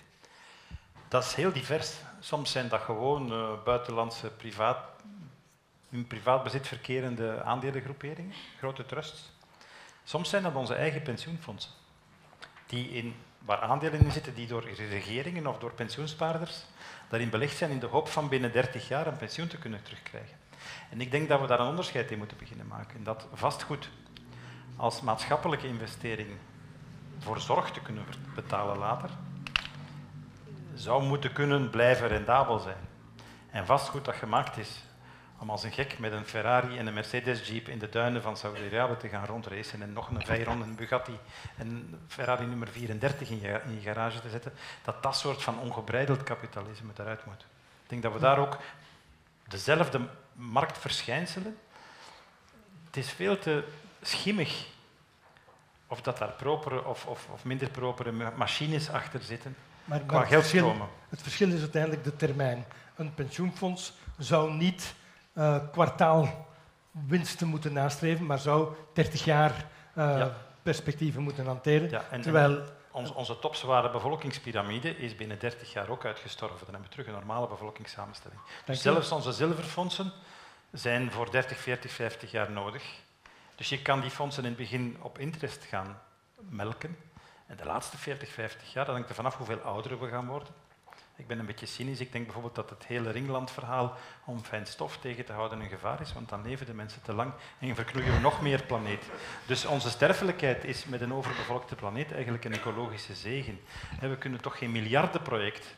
dat is heel divers. Soms zijn dat gewoon uh, buitenlandse privaat, in privaat bezit verkerende aandelengroeperingen, grote trusts. Soms zijn dat onze eigen pensioenfondsen, die in, waar aandelen in zitten die door regeringen of door pensioenspaarders daarin belegd zijn in de hoop van binnen 30 jaar een pensioen te kunnen terugkrijgen. En ik denk dat we daar een onderscheid in moeten beginnen maken. Dat vastgoed als maatschappelijke investering voor zorg te kunnen betalen later, zou moeten kunnen blijven rendabel zijn. En vastgoed dat gemaakt is om als een gek met een Ferrari en een Mercedes-jeep in de duinen van Saudi-Arabië te gaan rondracen en nog een Veyron, een Bugatti en Ferrari nummer 34 in je, in garage te zetten, dat dat soort van ongebreideld kapitalisme eruit moet. Ik denk dat we daar ook dezelfde marktverschijnselen, het is veel te schimmig of dat daar propere of, of, of minder propere machines achter zitten. Maar, qua het, verschil, het verschil is uiteindelijk de termijn. Een pensioenfonds zou niet uh, kwartaal winsten moeten nastreven, maar zou 30 jaar uh, perspectieven moeten hanteren. Ja, en, terwijl onze, onze topzware bevolkingspyramide is binnen 30 jaar ook uitgestorven. Dan hebben we terug een normale bevolkingssamenstelling. Dus zelfs onze zilverfondsen zijn voor 30, 40, 50 jaar nodig. Dus je kan die fondsen in het begin op interest gaan melken. En de laatste 40, 50 jaar, dat hangt er vanaf hoeveel ouder we gaan worden, Ik ben een beetje cynisch. Ik denk bijvoorbeeld dat het hele ringlandverhaal om fijn stof tegen te houden een gevaar is, want dan leven de mensen te lang en verknoeien we nog meer planeet. Dus onze sterfelijkheid is met een overbevolkte planeet eigenlijk een ecologische zegen. We kunnen toch geen miljardenproject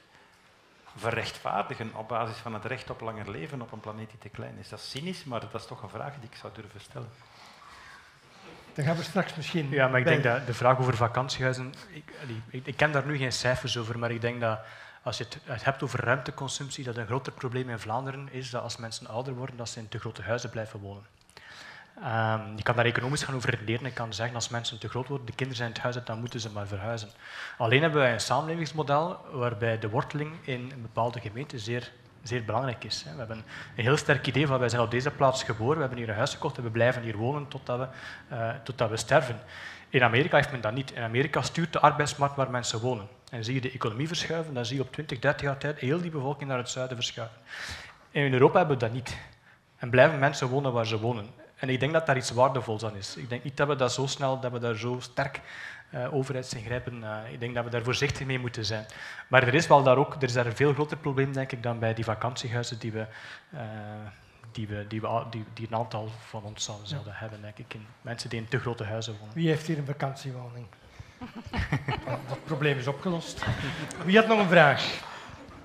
verrechtvaardigen op basis van het recht op langer leven op een planeet die te klein is. Dat is cynisch, maar dat is toch een vraag die ik zou durven stellen. Dan gaan we straks misschien. Ja, maar ik denk dat de vraag over vakantiehuizen. Ik, ik, ik, ken daar nu geen cijfers over, maar ik denk dat als je het hebt over ruimteconsumptie, dat een groter probleem in Vlaanderen is dat als mensen ouder worden, dat ze in te grote huizen blijven wonen. Um, je kan daar economisch gaan over redeneren en kan zeggen als mensen te groot worden, de kinderen zijn in het huis, dan moeten ze maar verhuizen. Alleen hebben wij een samenlevingsmodel waarbij de worteling in een bepaalde gemeente zeer, zeer belangrijk is. We hebben een heel sterk idee van wij zijn op deze plaats geboren, we hebben hier een huis gekocht en we blijven hier wonen totdat we, uh, totdat we sterven. In Amerika heeft men dat niet. In Amerika stuurt de arbeidsmarkt waar mensen wonen. En zie je de economie verschuiven, dan zie je op 20, 30 jaar tijd heel die bevolking naar het zuiden verschuiven. En in Europa hebben we dat niet. En blijven mensen wonen waar ze wonen. En ik denk dat daar iets waardevols aan is. Ik denk niet dat we dat zo snel, dat we daar zo sterk uh, overheidsingrijpen, uh, ik denk dat we daar voorzichtig mee moeten zijn. Maar er is wel daar ook, er is daar een veel groter probleem, denk ik, dan bij die vakantiehuizen die we, uh, die, we, die, we, die, die een aantal van ons zouden, zouden hebben, denk ik. In mensen die in te grote huizen wonen. Wie heeft hier een vakantiewoning? *laughs* dat probleem is opgelost. Wie had nog een vraag?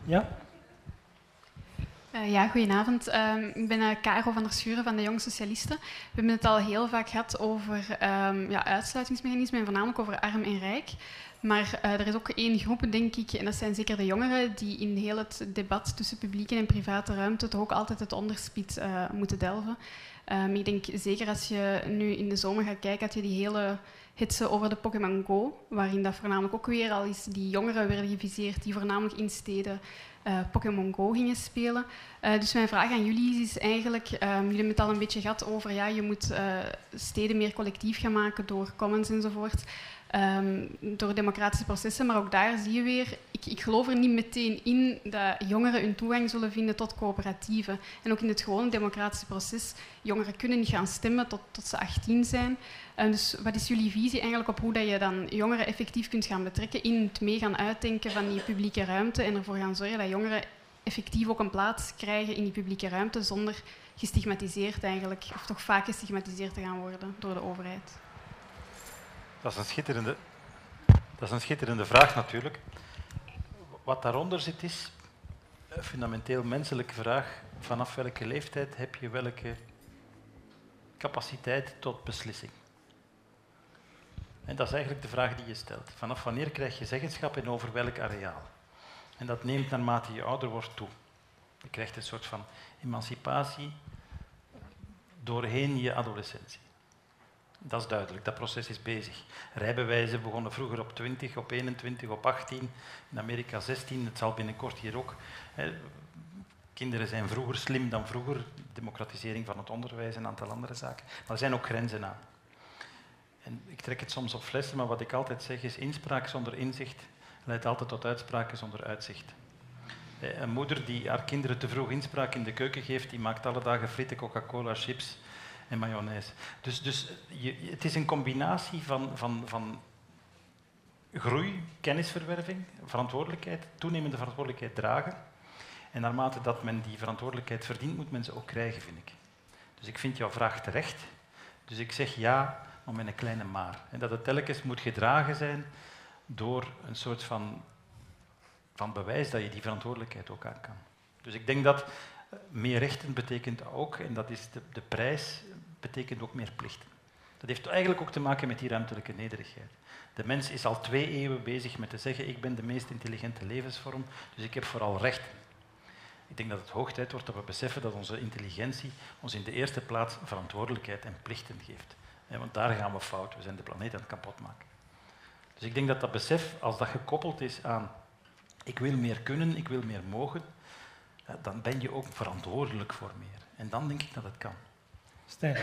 Ja? Uh, ja, goedenavond. Uh, ik ben uh, Caro van der Schuren van de Jong Socialisten. We hebben het al heel vaak gehad over um, ja, uitsluitingsmechanismen en voornamelijk over arm en rijk. Maar uh, er is ook één groep, denk ik, en dat zijn zeker de jongeren, die in heel het debat tussen publieke en private ruimte toch ook altijd het onderspit moeten delven. Um, ik denk zeker als je nu in de zomer gaat kijken, dat je die hele hitsen over de Pokémon Go, waarin dat voornamelijk ook weer al is die jongeren werden geviseerd die voornamelijk in steden uh, Pokémon Go gingen spelen. Uh, dus mijn vraag aan jullie is eigenlijk, um, jullie hebben het al een beetje gehad over, ja, je moet uh, steden meer collectief gaan maken door commons enzovoort. Um, door democratische processen, maar ook daar zie je weer, ik, ik, geloof er niet meteen in dat jongeren hun toegang zullen vinden tot coöperatieven. En ook in het gewone democratische proces, jongeren kunnen niet gaan stemmen tot, tot ze 18 zijn. Dus wat is jullie visie eigenlijk op hoe dat je dan jongeren effectief kunt gaan betrekken in het mee gaan uitdenken van die publieke ruimte en ervoor gaan zorgen dat jongeren effectief ook een plaats krijgen in die publieke ruimte zonder gestigmatiseerd eigenlijk, of toch vaak gestigmatiseerd te gaan worden door de overheid? Dat is een schitterende, dat is een schitterende vraag natuurlijk. Wat daaronder zit is een fundamenteel menselijke vraag. Vanaf welke leeftijd heb je welke capaciteit tot beslissing? En dat is eigenlijk de vraag die je stelt. Vanaf wanneer krijg je zeggenschap en over welk areaal? En dat neemt naarmate je ouder wordt toe. Je krijgt een soort van emancipatie doorheen je adolescentie. Dat is duidelijk, dat proces is bezig. Rijbewijzen begonnen vroeger op 20, op 21, op 18, in Amerika 16, het zal binnenkort hier ook. Kinderen zijn vroeger slim dan vroeger, democratisering van het onderwijs en een aantal andere zaken. Maar er zijn ook grenzen aan. En ik trek het soms op flessen, maar wat ik altijd zeg is, inspraak zonder inzicht leidt altijd tot uitspraken zonder uitzicht. Een moeder die haar kinderen te vroeg inspraak in de keuken geeft, die maakt alle dagen frieten, Coca-Cola, chips en mayonaise. Dus, dus je, het is een combinatie van, van, van groei, kennisverwerving, verantwoordelijkheid, toenemende verantwoordelijkheid dragen. En naarmate dat men die verantwoordelijkheid verdient, moet men ze ook krijgen, vind ik. Dus ik vind jouw vraag terecht. Dus ik zeg ja, maar met een kleine maar. En dat het telkens moet gedragen zijn door een soort van, van bewijs dat je die verantwoordelijkheid ook aan kan. Dus ik denk dat meer rechten betekent ook, en dat is de, de prijs, betekent ook meer plichten. Dat heeft eigenlijk ook te maken met die ruimtelijke nederigheid. De mens is al twee eeuwen bezig met te zeggen, ik ben de meest intelligente levensvorm, dus ik heb vooral rechten. Ik denk dat het hoog tijd wordt dat we beseffen dat onze intelligentie ons in de eerste plaats verantwoordelijkheid en plichten geeft. Want daar gaan we fout, we zijn de planeet aan het kapot maken. Dus ik denk dat dat besef, als dat gekoppeld is aan ik wil meer kunnen, ik wil meer mogen, dan ben je ook verantwoordelijk voor meer. En dan denk ik dat het kan. Stijn.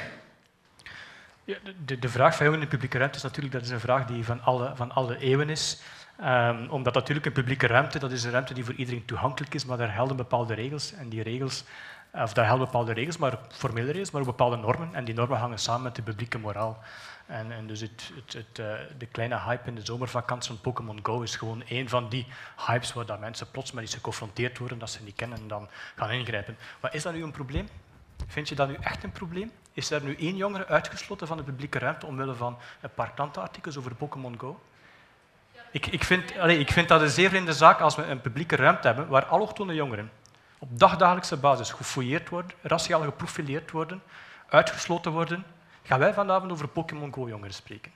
Ja, de, de, vraag van jongeren in de publieke ruimte is natuurlijk dat is een vraag die van alle, van alle eeuwen is. Um, omdat natuurlijk een publieke ruimte, dat is een ruimte die voor iedereen toegankelijk is, maar daar gelden bepaalde regels. En die regels, of daar gelden bepaalde regels, maar formele regels, maar ook bepaalde normen. En die normen hangen samen met de publieke moraal. En, en dus het, het, het, uh, de kleine hype in de zomervakantie van Pokémon Go is gewoon één van die hypes waar dat mensen plots met iets geconfronteerd worden dat ze niet kennen en dan gaan ingrijpen. Maar is dat nu een probleem? Vind je dat nu echt een probleem? Is er nu één jongere uitgesloten van de publieke ruimte omwille van een paar krantenartikels over Pokémon Go? Ik, ik, vind, allez, ik vind dat een zeer vreemde zaak als we een publieke ruimte hebben waar allochtone jongeren op dagdagelijkse basis gefouilleerd worden, raciaal geprofileerd worden, uitgesloten worden. Gaan wij vanavond over Pokémon Go-jongeren spreken?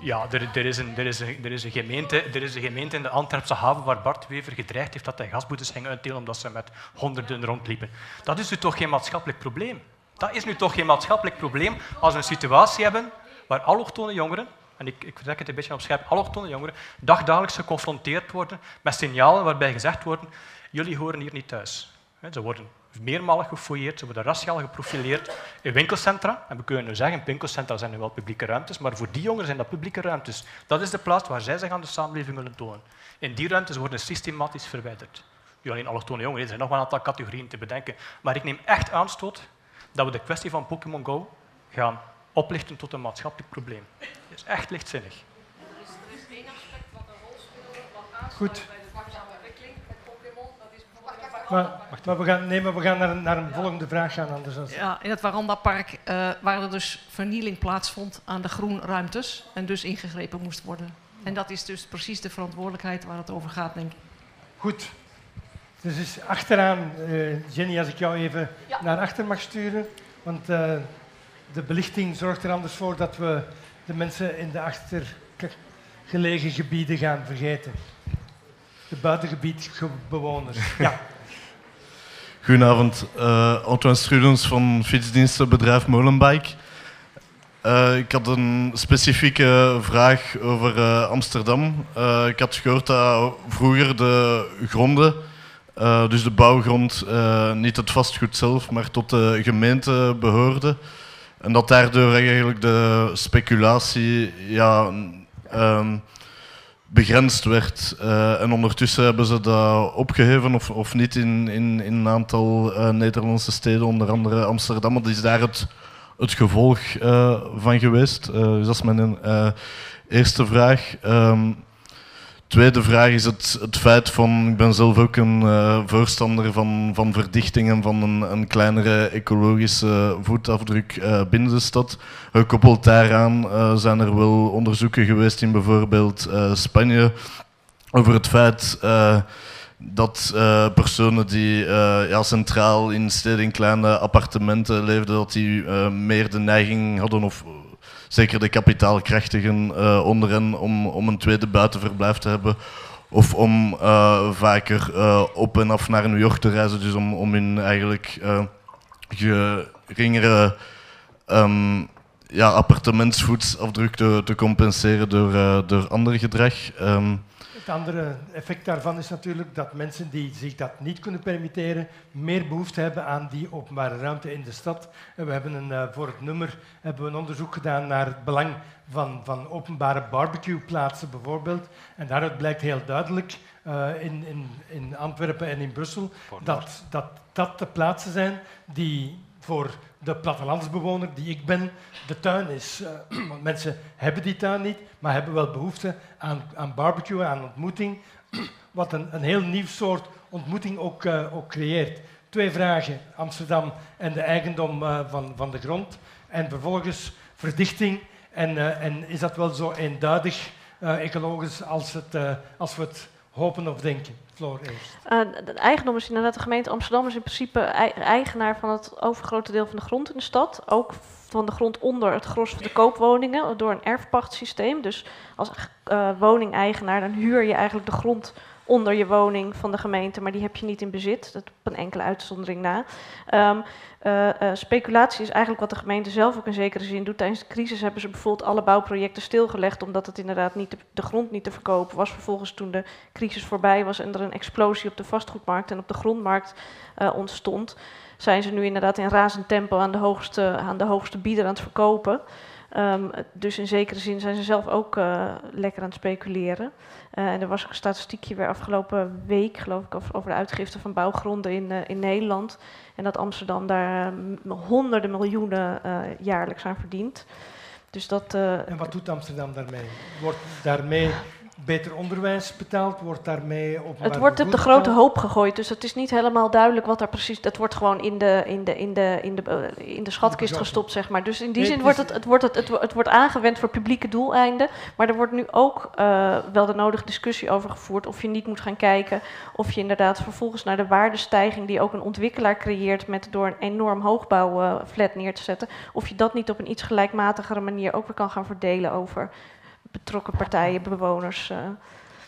Ja, er, er, is een, er, is een, er, is een gemeente, er is een gemeente in de Antwerpse haven waar Bart Wever gedreigd heeft dat hij gasboetes ging uitdelen omdat ze met honderden rondliepen. Dat is nu toch geen maatschappelijk probleem? Dat is nu toch geen maatschappelijk probleem als we een situatie hebben waar allochtone jongeren, en ik, ik trek het een beetje op scherp, allochtone jongeren dagdagelijks geconfronteerd worden met signalen waarbij gezegd wordt jullie horen hier niet thuis. Ze worden meermalig gefouilleerd, ze worden raciaal geprofileerd in winkelcentra. En we kunnen nu zeggen, winkelcentra zijn nu wel publieke ruimtes, maar voor die jongeren zijn dat publieke ruimtes. Dat is de plaats waar zij zich aan de samenleving willen tonen. In die ruimtes worden systematisch verwijderd. Niet alleen allochtone jongeren, er zijn nog wel een aantal categorieën te bedenken. Maar ik neem echt aanstoot dat we de kwestie van Pokémon Go gaan oplichten tot een maatschappelijk probleem. Is echt lichtzinnig. Er is, er is één aspect wat een rol speelt, wat Goed. bij de vakantieontwikkeling met Pokémon. Dat is bijvoorbeeld maar, maar we gaan, nee, maar we gaan naar, naar een volgende vraag gaan. Anders als... Ja, in het Warandapark uh, waar er dus vernieling plaatsvond aan de groenruimtes en dus ingegrepen moest worden. En dat is dus precies de verantwoordelijkheid waar het over gaat, denk ik. Goed. Dus is achteraan, uh, Jenny, als ik jou even ja. naar achter mag sturen. Want uh, de belichting zorgt er anders voor dat we de mensen in de achtergelegen gebieden gaan vergeten. De buitengebiedbewoners. *laughs* Ja. Goedenavond, uh, Antoine Strudens van fietsdienstenbedrijf Molenbike. Uh, ik had een specifieke vraag over uh, Amsterdam. ik had gehoord dat vroeger de gronden, dus de bouwgrond, niet het vastgoed zelf, maar tot de gemeente behoorde. En dat daardoor eigenlijk de speculatie ja, um, begrensd werd. Uh, en ondertussen hebben ze dat opgeheven of, of niet in, in, in een aantal uh, Nederlandse steden, onder andere Amsterdam. Dat is daar het, het gevolg uh, van geweest. dus dat is mijn eerste vraag. Um, Tweede vraag is het, het feit van, ik ben zelf ook een uh, voorstander van, van verdichting en van een, een kleinere ecologische voetafdruk uh, binnen de stad. Gekoppeld daaraan uh, zijn er wel onderzoeken geweest in bijvoorbeeld Spanje over het feit dat personen die ja, centraal in steden in kleine appartementen leefden, dat die meer de neiging hadden of zeker de kapitaalkrachtigen uh, onder hen, om, om een tweede buitenverblijf te hebben. Of om uh, vaker uh, op en af naar New York te reizen. Dus om, om hun eigenlijk geringere um, ja, appartementsvoetsafdruk te, te compenseren door, door ander gedrag. Um, het andere effect daarvan is natuurlijk dat mensen die zich dat niet kunnen permitteren, meer behoefte hebben aan die openbare ruimte in de stad. En we hebben een, uh, voor het nummer hebben we een onderzoek gedaan naar het belang van, van openbare barbecueplaatsen bijvoorbeeld. En daaruit blijkt heel duidelijk uh, in, in, in Antwerpen en in Brussel dat, dat dat de plaatsen zijn die voor de plattelandsbewoner die ik ben, de tuin is. Uh, *clears throat* want mensen hebben die tuin niet, maar hebben wel behoefte aan, aan barbecue, aan ontmoeting, *clears throat* wat een, een heel nieuw soort ontmoeting ook, uh, ook creëert. Twee vragen, Amsterdam en de eigendom uh, van, van de grond. En vervolgens verdichting. En, en is dat wel zo eenduidig ecologisch als, het, als we het hopen of denken? Floor. Uh, de eigendom is inderdaad de gemeente Amsterdam is in principe eigenaar van het overgrote deel van de grond in de stad. Ook van de grond onder het gros van de koopwoningen door een erfpachtsysteem. Dus als uh, woningeigenaar dan huur je eigenlijk de grond onder je woning van de gemeente, maar die heb je niet in bezit. Dat op een enkele uitzondering na. Um, uh, uh, speculatie is eigenlijk wat de gemeente zelf ook in zekere zin doet. Tijdens de crisis hebben ze bijvoorbeeld alle bouwprojecten stilgelegd, omdat het inderdaad niet de, de grond niet te verkopen was. Vervolgens toen de crisis voorbij was en er een explosie op de vastgoedmarkt en op de grondmarkt uh, ontstond, zijn ze nu inderdaad in razend tempo aan de hoogste, aan de hoogste bieder aan het verkopen. Ehm, dus in zekere zin zijn ze zelf ook uh, lekker aan het speculeren. Uh, en er was ook een statistiekje weer afgelopen week, geloof ik, over, de uitgifte van bouwgronden in, uh, in Nederland. En dat Amsterdam daar honderden miljoenen jaarlijks aan verdient. Dus dat, en wat doet Amsterdam daarmee? Wordt daarmee beter onderwijs betaald? Wordt daarmee op Het wordt op de grote hoop gegooid, dus het is niet helemaal duidelijk wat daar precies... Dat wordt gewoon in de, in de, in de, in de, in de schatkist gestopt, zeg maar. Dus in die zin wordt het, het, wordt het, het, het, wordt aangewend voor publieke doeleinden. Maar er wordt nu ook uh, wel de nodige discussie over gevoerd... of je niet moet gaan kijken of je inderdaad vervolgens naar de waardestijging... die ook een ontwikkelaar creëert met door een enorm hoogbouwflat neer te zetten... of je dat niet op een iets gelijkmatigere manier ook weer kan gaan verdelen over betrokken partijen, bewoners. Uh.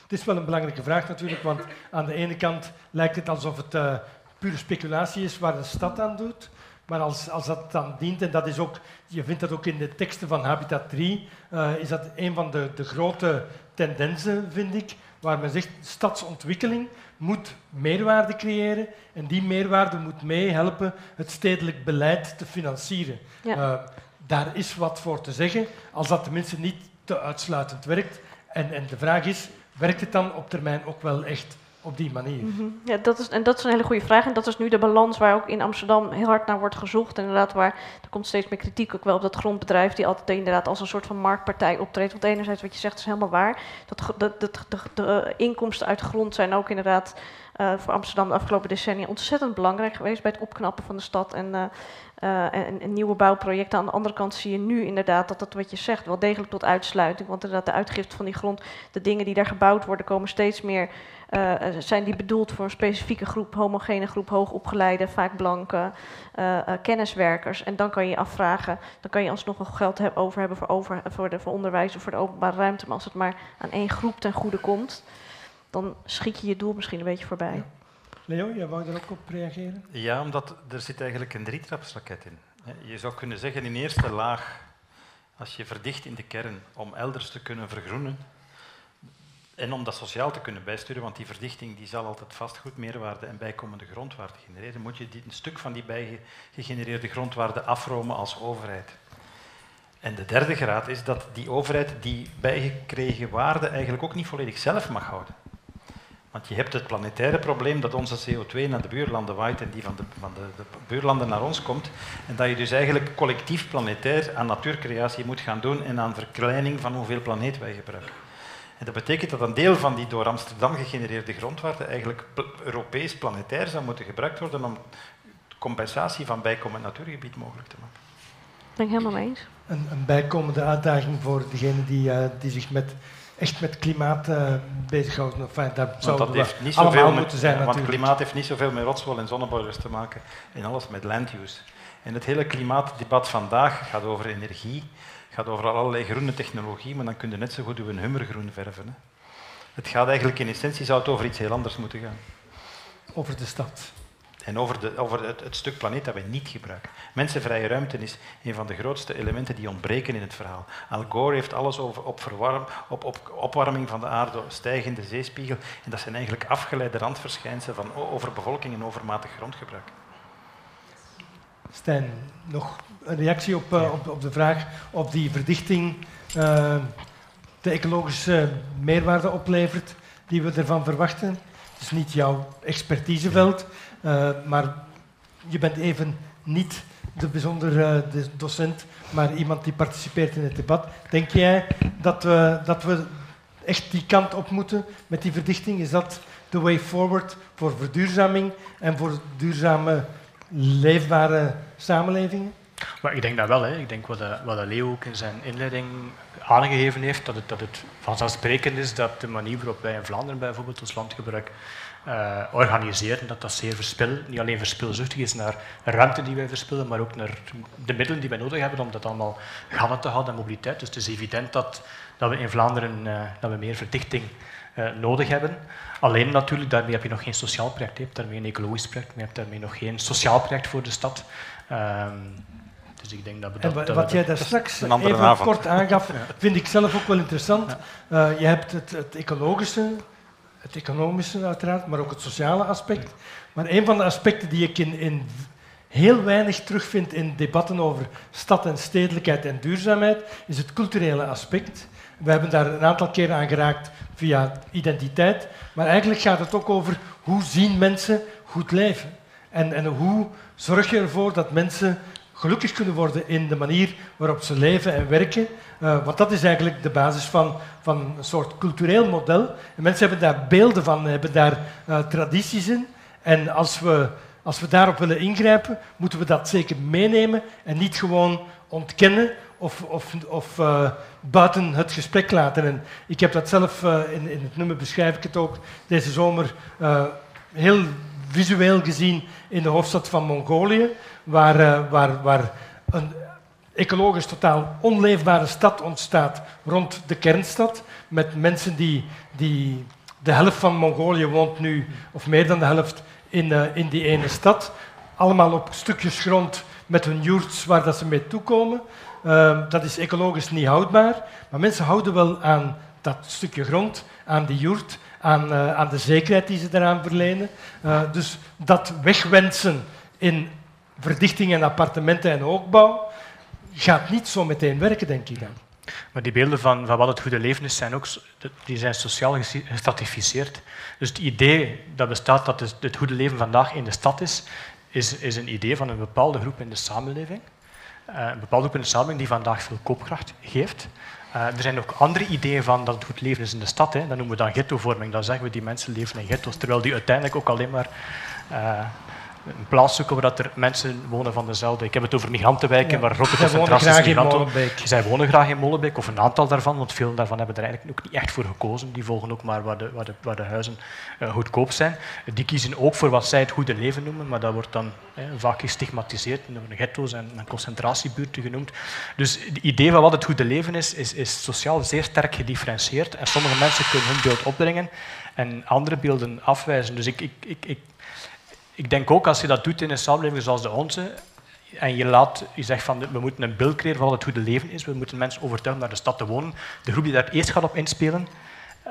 Het is wel een belangrijke vraag natuurlijk, want aan de ene kant lijkt het alsof het uh, pure speculatie is waar de stad aan doet. Maar als, als dat dan dient, en dat is ook, je vindt dat ook in de teksten van Habitat 3, uh, eh, is dat een van de, de grote tendensen, vind ik, waar men zegt stadsontwikkeling moet meerwaarde creëren en die meerwaarde moet meehelpen het stedelijk beleid te financieren. Ja. Uh, daar is wat voor te zeggen, als dat tenminste niet te uitsluitend werkt. En, en de vraag is, werkt het dan op termijn ook wel echt op die manier? -hmm. Ja, dat is, en dat is een hele goede vraag. En dat is nu de balans waar ook in Amsterdam heel hard naar wordt gezocht. En inderdaad, waar er komt steeds meer kritiek ook wel op dat grondbedrijf, die altijd inderdaad als een soort van marktpartij optreedt. Want enerzijds, wat je zegt, is helemaal waar. Dat, dat, de, de, inkomsten uit grond zijn ook inderdaad uh, voor Amsterdam de afgelopen decennia ontzettend belangrijk geweest bij het opknappen van de stad. En uh, uh, en, nieuwe bouwprojecten. Aan de andere kant zie je nu inderdaad dat dat wat je zegt wel degelijk tot uitsluiting. Want inderdaad de uitgifte van die grond, de dingen die daar gebouwd worden, komen steeds meer. Uh, zijn die bedoeld voor een specifieke groep, homogene groep, hoogopgeleide, vaak blanke uh, kenniswerkers. En dan kan je je afvragen, dan kan je alsnog nog geld over hebben voor, over, voor, de, voor onderwijs of voor de openbare ruimte. Maar als het maar aan één groep ten goede komt, dan schiet je je doel misschien een beetje voorbij. Leo, jij wou daar ook op reageren? Ja, omdat er zit eigenlijk een drietrapsraket in. Je zou kunnen zeggen in eerste laag, als je verdicht in de kern om elders te kunnen vergroenen en om dat sociaal te kunnen bijsturen, want die verdichting die zal altijd vastgoed, meerwaarde en bijkomende grondwaarde genereren, moet je een stuk van die bijgegenereerde grondwaarde afromen als overheid. En de derde graad is dat die overheid die bijgekregen waarde eigenlijk ook niet volledig zelf mag houden. Want je hebt het planetaire probleem dat onze CO2 naar de buurlanden waait en die van, de, van de, de, buurlanden naar ons komt. En dat je dus eigenlijk collectief planetair aan natuurcreatie moet gaan doen en aan verkleining van hoeveel planeet wij gebruiken. En dat betekent dat een deel van die door Amsterdam gegenereerde grondwaarde eigenlijk Europees planetair zou moeten gebruikt worden om compensatie van bijkomend natuurgebied mogelijk te maken. Ben ik helemaal mee eens. Een, een bijkomende uitdaging voor degenen die, uh, die zich met echt met klimaat uh, bezighouden. Enfin, dat zou dat heeft niet allemaal moeten zijn ja, Want klimaat heeft niet zoveel met rotswol en zonneboilers te maken en alles met land use. En het hele klimaatdebat vandaag gaat over energie, gaat over allerlei groene technologie, maar dan kun je net zo goed uw hummer groen verven. Hè. Het gaat eigenlijk in essentie zou het over iets heel anders moeten gaan. Over de stad. En over, de, over het, het, stuk planeet dat wij niet gebruiken. Mensenvrije ruimte is een van de grootste elementen die ontbreken in het verhaal. Al Gore heeft alles over op, verwarm, op, op opwarming van de aarde, stijgende zeespiegel. En dat zijn eigenlijk afgeleide randverschijnselen van overbevolking en overmatig grondgebruik. Stijn, nog een reactie op, uh, op, op, de vraag of die verdichting uh, de ecologische meerwaarde oplevert die we ervan verwachten. Het is niet jouw expertiseveld. Uh, maar je bent even niet de bijzondere uh, docent, maar iemand die participeert in het debat. Denk jij dat we, dat we echt die kant op moeten met die verdichting? Is dat de way forward voor verduurzaming en voor duurzame, leefbare samenlevingen? Maar ik denk dat wel. Hè. Ik denk wat, de, wat de Leo ook in zijn inleiding aangegeven heeft, dat het, dat het vanzelfsprekend is dat de manier waarop wij in Vlaanderen bijvoorbeeld ons landgebruik uh, organiseren, dat dat zeer verspil, niet alleen verspilzuchtig is naar ruimte die wij verspillen, maar ook naar de middelen die wij nodig hebben om dat allemaal gaande te houden en mobiliteit. Dus het is evident dat, dat we in Vlaanderen uh, dat we meer verdichting uh, nodig hebben. Alleen natuurlijk, daarmee heb je nog geen sociaal project, je hebt daarmee een ecologisch project, maar je hebt daarmee nog geen sociaal project voor de stad. Um, dus ik denk dat we dat, en wat jij daar straks even avond. kort aangaf, *laughs* vind ik zelf ook wel interessant. Ja. je hebt het, het ecologische, het economische uiteraard, maar ook het sociale aspect. Maar een van de aspecten die ik in, in, heel weinig terugvindt in debatten over stad en stedelijkheid en duurzaamheid, is het culturele aspect. We hebben daar een aantal keren aan geraakt via identiteit, maar eigenlijk gaat het ook over hoe zien mensen goed leven. En, en hoe zorg je ervoor dat mensen gelukkig kunnen worden in de manier waarop ze leven en werken. Uh, want dat is eigenlijk de basis van, van een soort cultureel model. En mensen hebben daar beelden van, hebben daar uh, tradities in. En als we, als we daarop willen ingrijpen, moeten we dat zeker meenemen en niet gewoon ontkennen of, of, of uh, buiten het gesprek laten. En ik heb dat zelf, in, in, het nummer beschrijf ik het ook, deze zomer heel visueel gezien in de hoofdstad van Mongolië, waar, uh, waar, waar een ecologisch totaal onleefbare stad ontstaat rond de kernstad, met mensen die, die de helft van Mongolië woont nu, of meer dan de helft, in, uh, in die ene stad. Allemaal op stukjes grond met hun yurts waar dat ze mee toekomen. Uh, dat is ecologisch niet houdbaar, maar mensen houden wel aan dat stukje grond, aan die yurt, aan, uh, aan de zekerheid die ze daaraan verlenen. Dus dat wegwensen in verdichting en appartementen en hoogbouw gaat niet zo meteen werken, denk ik dan. Maar die beelden van, van wat het goede leven is, zijn ook die zijn sociaal gestratificeerd. Dus het idee dat bestaat dat het, goede leven vandaag in de stad is, is, is een idee van een bepaalde groep in de samenleving. Uh, een bepaalde groep in de samenleving die vandaag veel koopkracht geeft. Uh, er zijn ook andere ideeën van dat het goed leven is in de stad. Hè. Dat noemen we dan ghettovorming. Dan zeggen we die mensen leven in ghetto's, terwijl die uiteindelijk ook alleen maar uh, een plaats zoeken waar er mensen wonen van dezelfde. Ik heb het over migrantenwijken, ja. waar grote concentraties migranten Zij wonen graag in Molenbeek, of een aantal daarvan, want veel daarvan hebben er eigenlijk ook niet echt voor gekozen. Die volgen ook maar waar de, waar de, waar de huizen uh, goedkoop zijn. Die kiezen ook voor wat zij het goede leven noemen, maar dat wordt dan eh, vaak gestigmatiseerd en ghetto's en, en concentratiebuurten genoemd. Dus het idee van wat het goede leven is, is, is sociaal zeer sterk gedifferentieerd. En sommige mensen kunnen hun beeld opbrengen en andere beelden afwijzen. Dus ik, ik, ik, ik ik denk ook als je dat doet in een samenleving zoals de onze, en je, laat, je zegt van we moeten een beeld creëren van wat het goede leven is, we moeten mensen overtuigen naar de stad te wonen. De groep die daar eerst gaat op inspelen,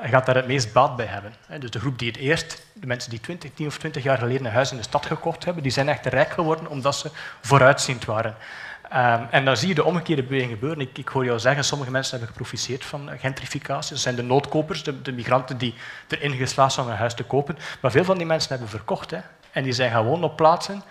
gaat daar het meest baat bij hebben. Dus de groep die het eerst, de mensen die 20, 10 of 20 jaar geleden een huis in de stad gekocht hebben, die zijn echt rijk geworden omdat ze vooruitziend waren. Um, en dan zie je de omgekeerde beweging gebeuren. Ik, ik, hoor jou zeggen, sommige mensen hebben geprofiteerd van gentrificatie. Dat zijn de noodkopers, de, de migranten die erin geslaagd zijn om een huis te kopen. Maar veel van die mensen hebben verkocht. Hè. En die zijn gewoon op plaatsen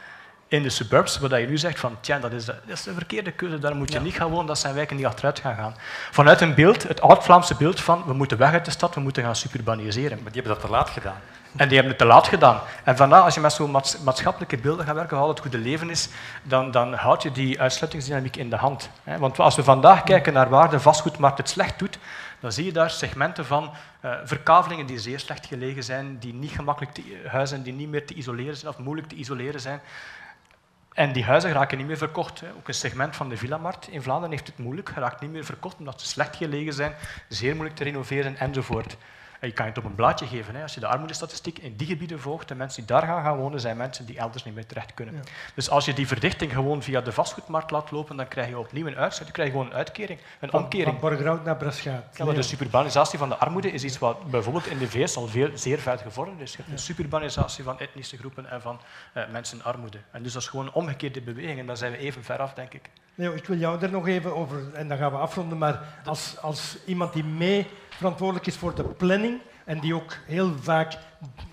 in de suburbs, waar je nu zegt van, tja, dat is, de, dat is de verkeerde keuze, daar moet je niet gaan wonen, dat zijn wijken die achteruit gaan gaan. Vanuit een beeld, het oud-Vlaamse beeld van, we moeten weg uit de stad, we moeten gaan suburbaniseren. Maar die hebben dat te laat gedaan. En die hebben het te laat gedaan. En vandaar, als je met zo'n maatschappelijke beelden gaat werken, wat het goede leven is, dan, dan houd je die uitsluitingsdynamiek in de hand. Want als we vandaag kijken naar waar de vastgoedmarkt het slecht doet, dan zie je daar segmenten van uh, verkavelingen die zeer slecht gelegen zijn, die niet gemakkelijk te huizen, die niet meer te isoleren zijn of moeilijk te isoleren zijn. En die huizen raken niet meer verkocht. Ook een segment van de villamarkt in Vlaanderen heeft het moeilijk, raakt niet meer verkocht omdat ze slecht gelegen zijn, zeer moeilijk te renoveren enzovoort. Je kan het op een blaadje geven. Hè. Als je de armoedestatistiek in die gebieden volgt, de mensen die daar gaan, gaan wonen, zijn mensen die elders niet meer terecht kunnen. Ja. Dus als je die verdichting gewoon via de vastgoedmarkt laat lopen, dan krijg je opnieuw een uitzet. Je krijgt gewoon een uitkering, een van, omkering. Van Borgerhout naar Braschaat. Ja, maar de suburbanisatie van de armoede is iets wat bijvoorbeeld in de VS al veel, zeer ver gevorderd is. Je hebt een suburbanisatie van etnische groepen en van uh, mensen in armoede. En dus dat is gewoon een omgekeerde beweging en daar zijn we even ver af, denk ik. Nee, ik wil jou er nog even over, en dan gaan we afronden, maar als, als iemand die mee verantwoordelijk is voor de planning en die ook heel vaak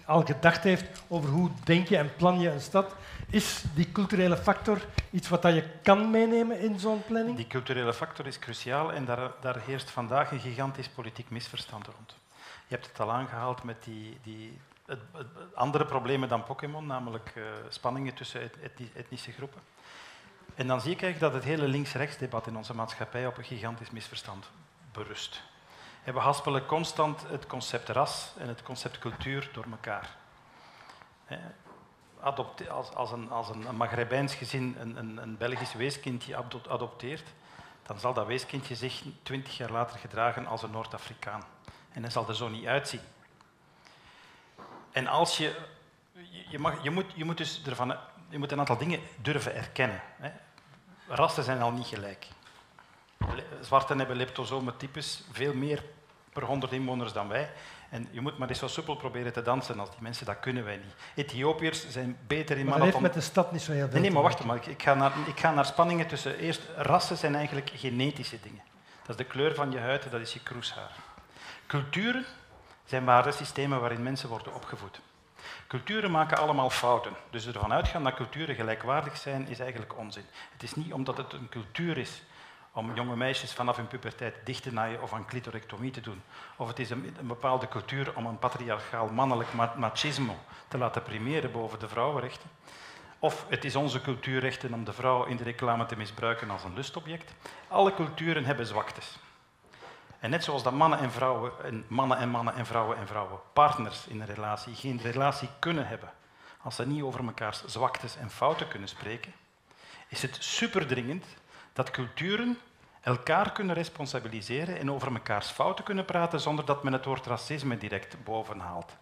al gedacht heeft over hoe denk je en plan je een stad. Is die culturele factor iets wat je kan meenemen in zo'n planning? Die culturele factor is cruciaal en daar, daar heerst vandaag een gigantisch politiek misverstand rond. Je hebt het al aangehaald met die, die, het, andere problemen dan Pokémon, namelijk uh, spanningen tussen etnische groepen. En dan zie ik eigenlijk dat het hele links-rechts debat in onze maatschappij op een gigantisch misverstand berust. We haspelen constant het concept ras en het concept cultuur door elkaar. Als, een, als een Maghrebijns gezin een, een, Belgisch weeskindje adopteert, dan zal dat weeskindje zich twintig jaar later gedragen als een Noord-Afrikaan. En hij zal er zo niet uitzien. En als je... Je, mag, je, moet, je moet dus ervan, je moet een aantal dingen durven erkennen. Rassen zijn al niet gelijk. Zwarten hebben types veel meer per 100 inwoners dan wij. En je moet maar eens zo soepel proberen te dansen als die mensen, dat kunnen wij niet. Ethiopiërs zijn beter in maar dat heeft met de stad niet zo heel veel Nee, nee maar wacht maar. Ik ga, naar, ik ga naar spanningen tussen... Eerst, rassen zijn eigenlijk genetische dingen. Dat is de kleur van je huid, dat is je kroeshaar. Culturen zijn waardesystemen waarin mensen worden opgevoed. Culturen maken allemaal fouten. Dus ervan uitgaan dat culturen gelijkwaardig zijn, is eigenlijk onzin. Het is niet omdat het een cultuur is om jonge meisjes vanaf hun puberteit dicht te naaien of een clitorectomie te doen. Of het is een, bepaalde cultuur om een patriarchaal mannelijk machismo te laten primeren boven de vrouwenrechten. Of het is onze cultuurrechten om de vrouw in de reclame te misbruiken als een lustobject. Alle culturen hebben zwaktes. En net zoals dat mannen en vrouwen, en mannen en mannen en vrouwen en vrouwen, partners in een relatie, geen relatie kunnen hebben als ze niet over mekaars zwaktes en fouten kunnen spreken, is het superdringend dat culturen elkaar kunnen responsabiliseren en over mekaars fouten kunnen praten zonder dat men het woord racisme direct bovenhaalt.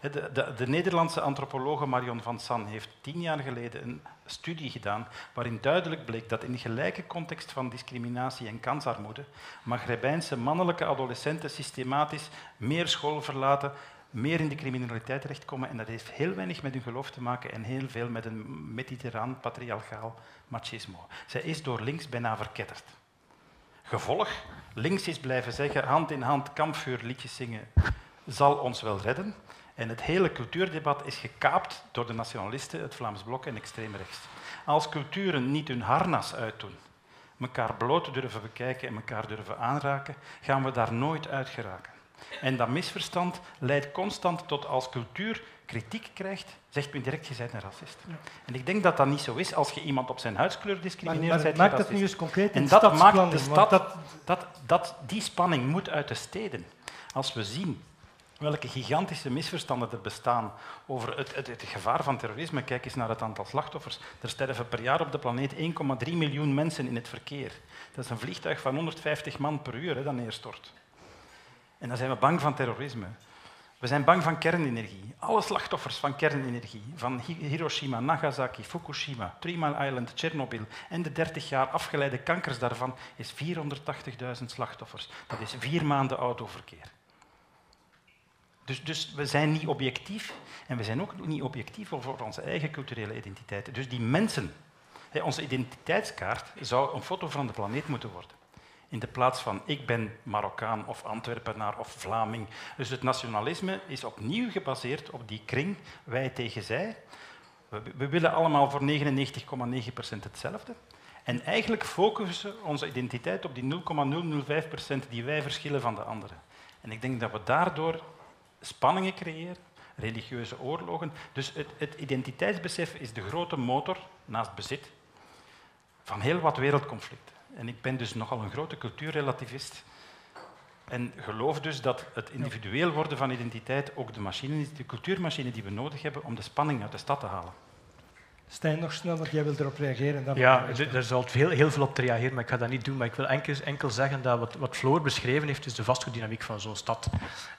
De, de, de, Nederlandse antropologe Marion van San heeft tien jaar geleden een studie gedaan waarin duidelijk bleek dat in gelijke context van discriminatie en kansarmoede Maghrebijnse mannelijke adolescenten systematisch meer school verlaten, meer in de criminaliteit terechtkomen. En dat heeft heel weinig met hun geloof te maken en heel veel met een mediterraan patriarchaal machismo. Zij is door links bijna verketterd. Gevolg, links is blijven zeggen, hand in hand kampvuurliedjes zingen zal ons wel redden. En het hele cultuurdebat is gekaapt door de nationalisten, het Vlaams Blok en extreem rechts. Als culturen niet hun harnas uitdoen, elkaar bloot durven bekijken en elkaar durven aanraken, gaan we daar nooit uit geraken. En dat misverstand leidt constant tot als cultuur kritiek krijgt, zegt men direct, je bent een racist. En ik denk dat dat niet zo is. Als je iemand op zijn huidskleur discrimineert, maar, maakt dat nu eens concreet En dat maakt de stad... Dat, dat, dat, die spanning moet uit de steden. Als we zien welke gigantische misverstanden er bestaan over het, het, het, gevaar van terrorisme. Kijk eens naar het aantal slachtoffers. Er sterven per jaar op de planeet 1,3 miljoen mensen in het verkeer. Dat is een vliegtuig van 150 man per uur hè, dat neerstort. En dan zijn we bang van terrorisme. We zijn bang van kernenergie. Alle slachtoffers van kernenergie, van Hiroshima, Nagasaki, Fukushima, Three Mile Island, Tsjernobyl en de 30 jaar afgeleide kankers daarvan, is 480.000 slachtoffers. Dat is vier maanden autoverkeer. Dus, dus, we zijn niet objectief en we zijn ook niet objectief over onze eigen culturele identiteit. Dus die mensen, onze identiteitskaart zou een foto van de planeet moeten worden. In de plaats van ik ben Marokkaan of Antwerpenaar of Vlaming. Dus het nationalisme is opnieuw gebaseerd op die kring wij tegen zij. We, willen allemaal voor 99,9% hetzelfde. En eigenlijk focussen onze identiteit op die 0,005% die wij verschillen van de anderen. En ik denk dat we daardoor spanningen creëren, religieuze oorlogen. Dus het, het identiteitsbesef is de grote motor, naast bezit, van heel wat wereldconflicten. En ik ben dus nogal een grote cultuurrelativist. En geloof dus dat het individueel worden van identiteit ook de machine is, de cultuurmachine die we nodig hebben om de spanning uit de stad te halen. Stijn, nog snel, want jij wil erop reageren. Dan ja, er zal heel, heel veel op te reageren, maar ik ga dat niet doen. Maar ik wil enkel, enkel zeggen dat wat, wat Floor beschreven heeft, is de vastgoeddynamiek van zo'n stad.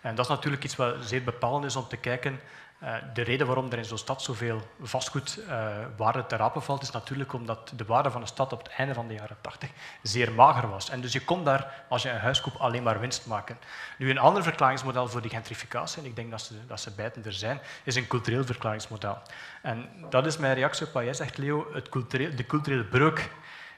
En dat is natuurlijk iets wat zeer bepalend is om te kijken uh, de reden waarom er in zo'n stad zoveel vastgoedwaarde uh, te rapen valt, is natuurlijk omdat de waarde van de stad op het einde van de jaren 80 zeer mager was. En dus je kon daar, als je een huis koopt, alleen maar winst maken. Nu, een ander verklaringsmodel voor die gentrificatie, en ik denk dat ze, dat ze beiden er zijn, is een cultureel verklaringsmodel. En dat is mijn reactie op wat jij zegt, Leo, het de culturele breuk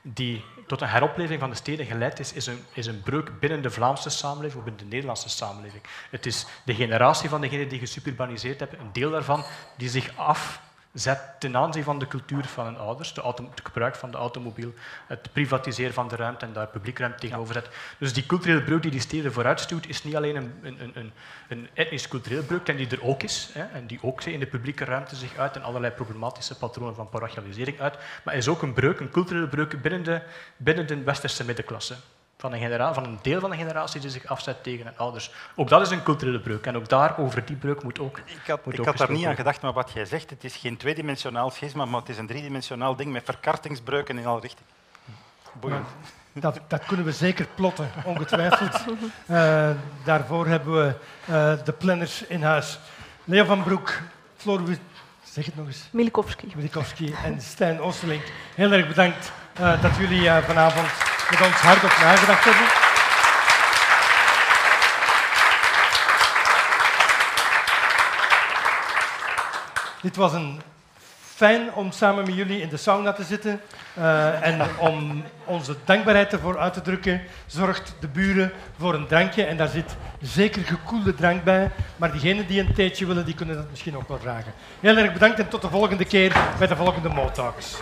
die tot een heropleving van de steden geleid is, is een, is een breuk binnen de Vlaamse samenleving of binnen de Nederlandse samenleving. Het is de generatie van degenen die gesuburbaniseerd hebben, een deel daarvan, die zich af zet ten aanzien van de cultuur van hun ouders, de auto, het gebruik van de automobiel, het privatiseren van de ruimte en daar publiek ruimte tegenover zet. Dus die culturele breuk die die steden vooruitstuwt, is niet alleen een, een, een, een etnisch-culturele breuk, en die er ook is, hè, en die ook in de publieke ruimte zich uit en allerlei problematische patronen van parochialisering uit, maar is ook een breuk, een culturele breuk binnen de, binnen de westerse middenklasse van een, van een deel van de generatie die zich afzet tegen hun ouders. Ook dat is een culturele breuk. En ook daar, over die breuk moet ook Ik had, ik had daar niet aan gedacht, maar wat jij zegt, het is geen tweedimensionaal schisma, maar het is een driedimensionaal ding met verkartingsbreuken in alle richtingen. Boeiend. Dat, dat, kunnen we zeker plotten, ongetwijfeld. Uh, *laughs* daarvoor hebben we uh, de planners in huis. Leo van Broek, Floor, zeg het nog eens. Milikowski. Milikowski en Stijn Oosterlink. Heel erg bedankt eh, dat jullie eh, vanavond met ons hard op nagedacht hebben. Dit was een fijn om samen met jullie in de sauna te zitten. Eh, en om onze dankbaarheid ervoor uit te drukken, zorgt de buren voor een drankje. En daar zit zeker gekoelde drank bij. Maar diegenen die een theetje willen, die kunnen dat misschien ook wel vragen. Heel erg bedankt en tot de volgende keer bij de volgende Motalks.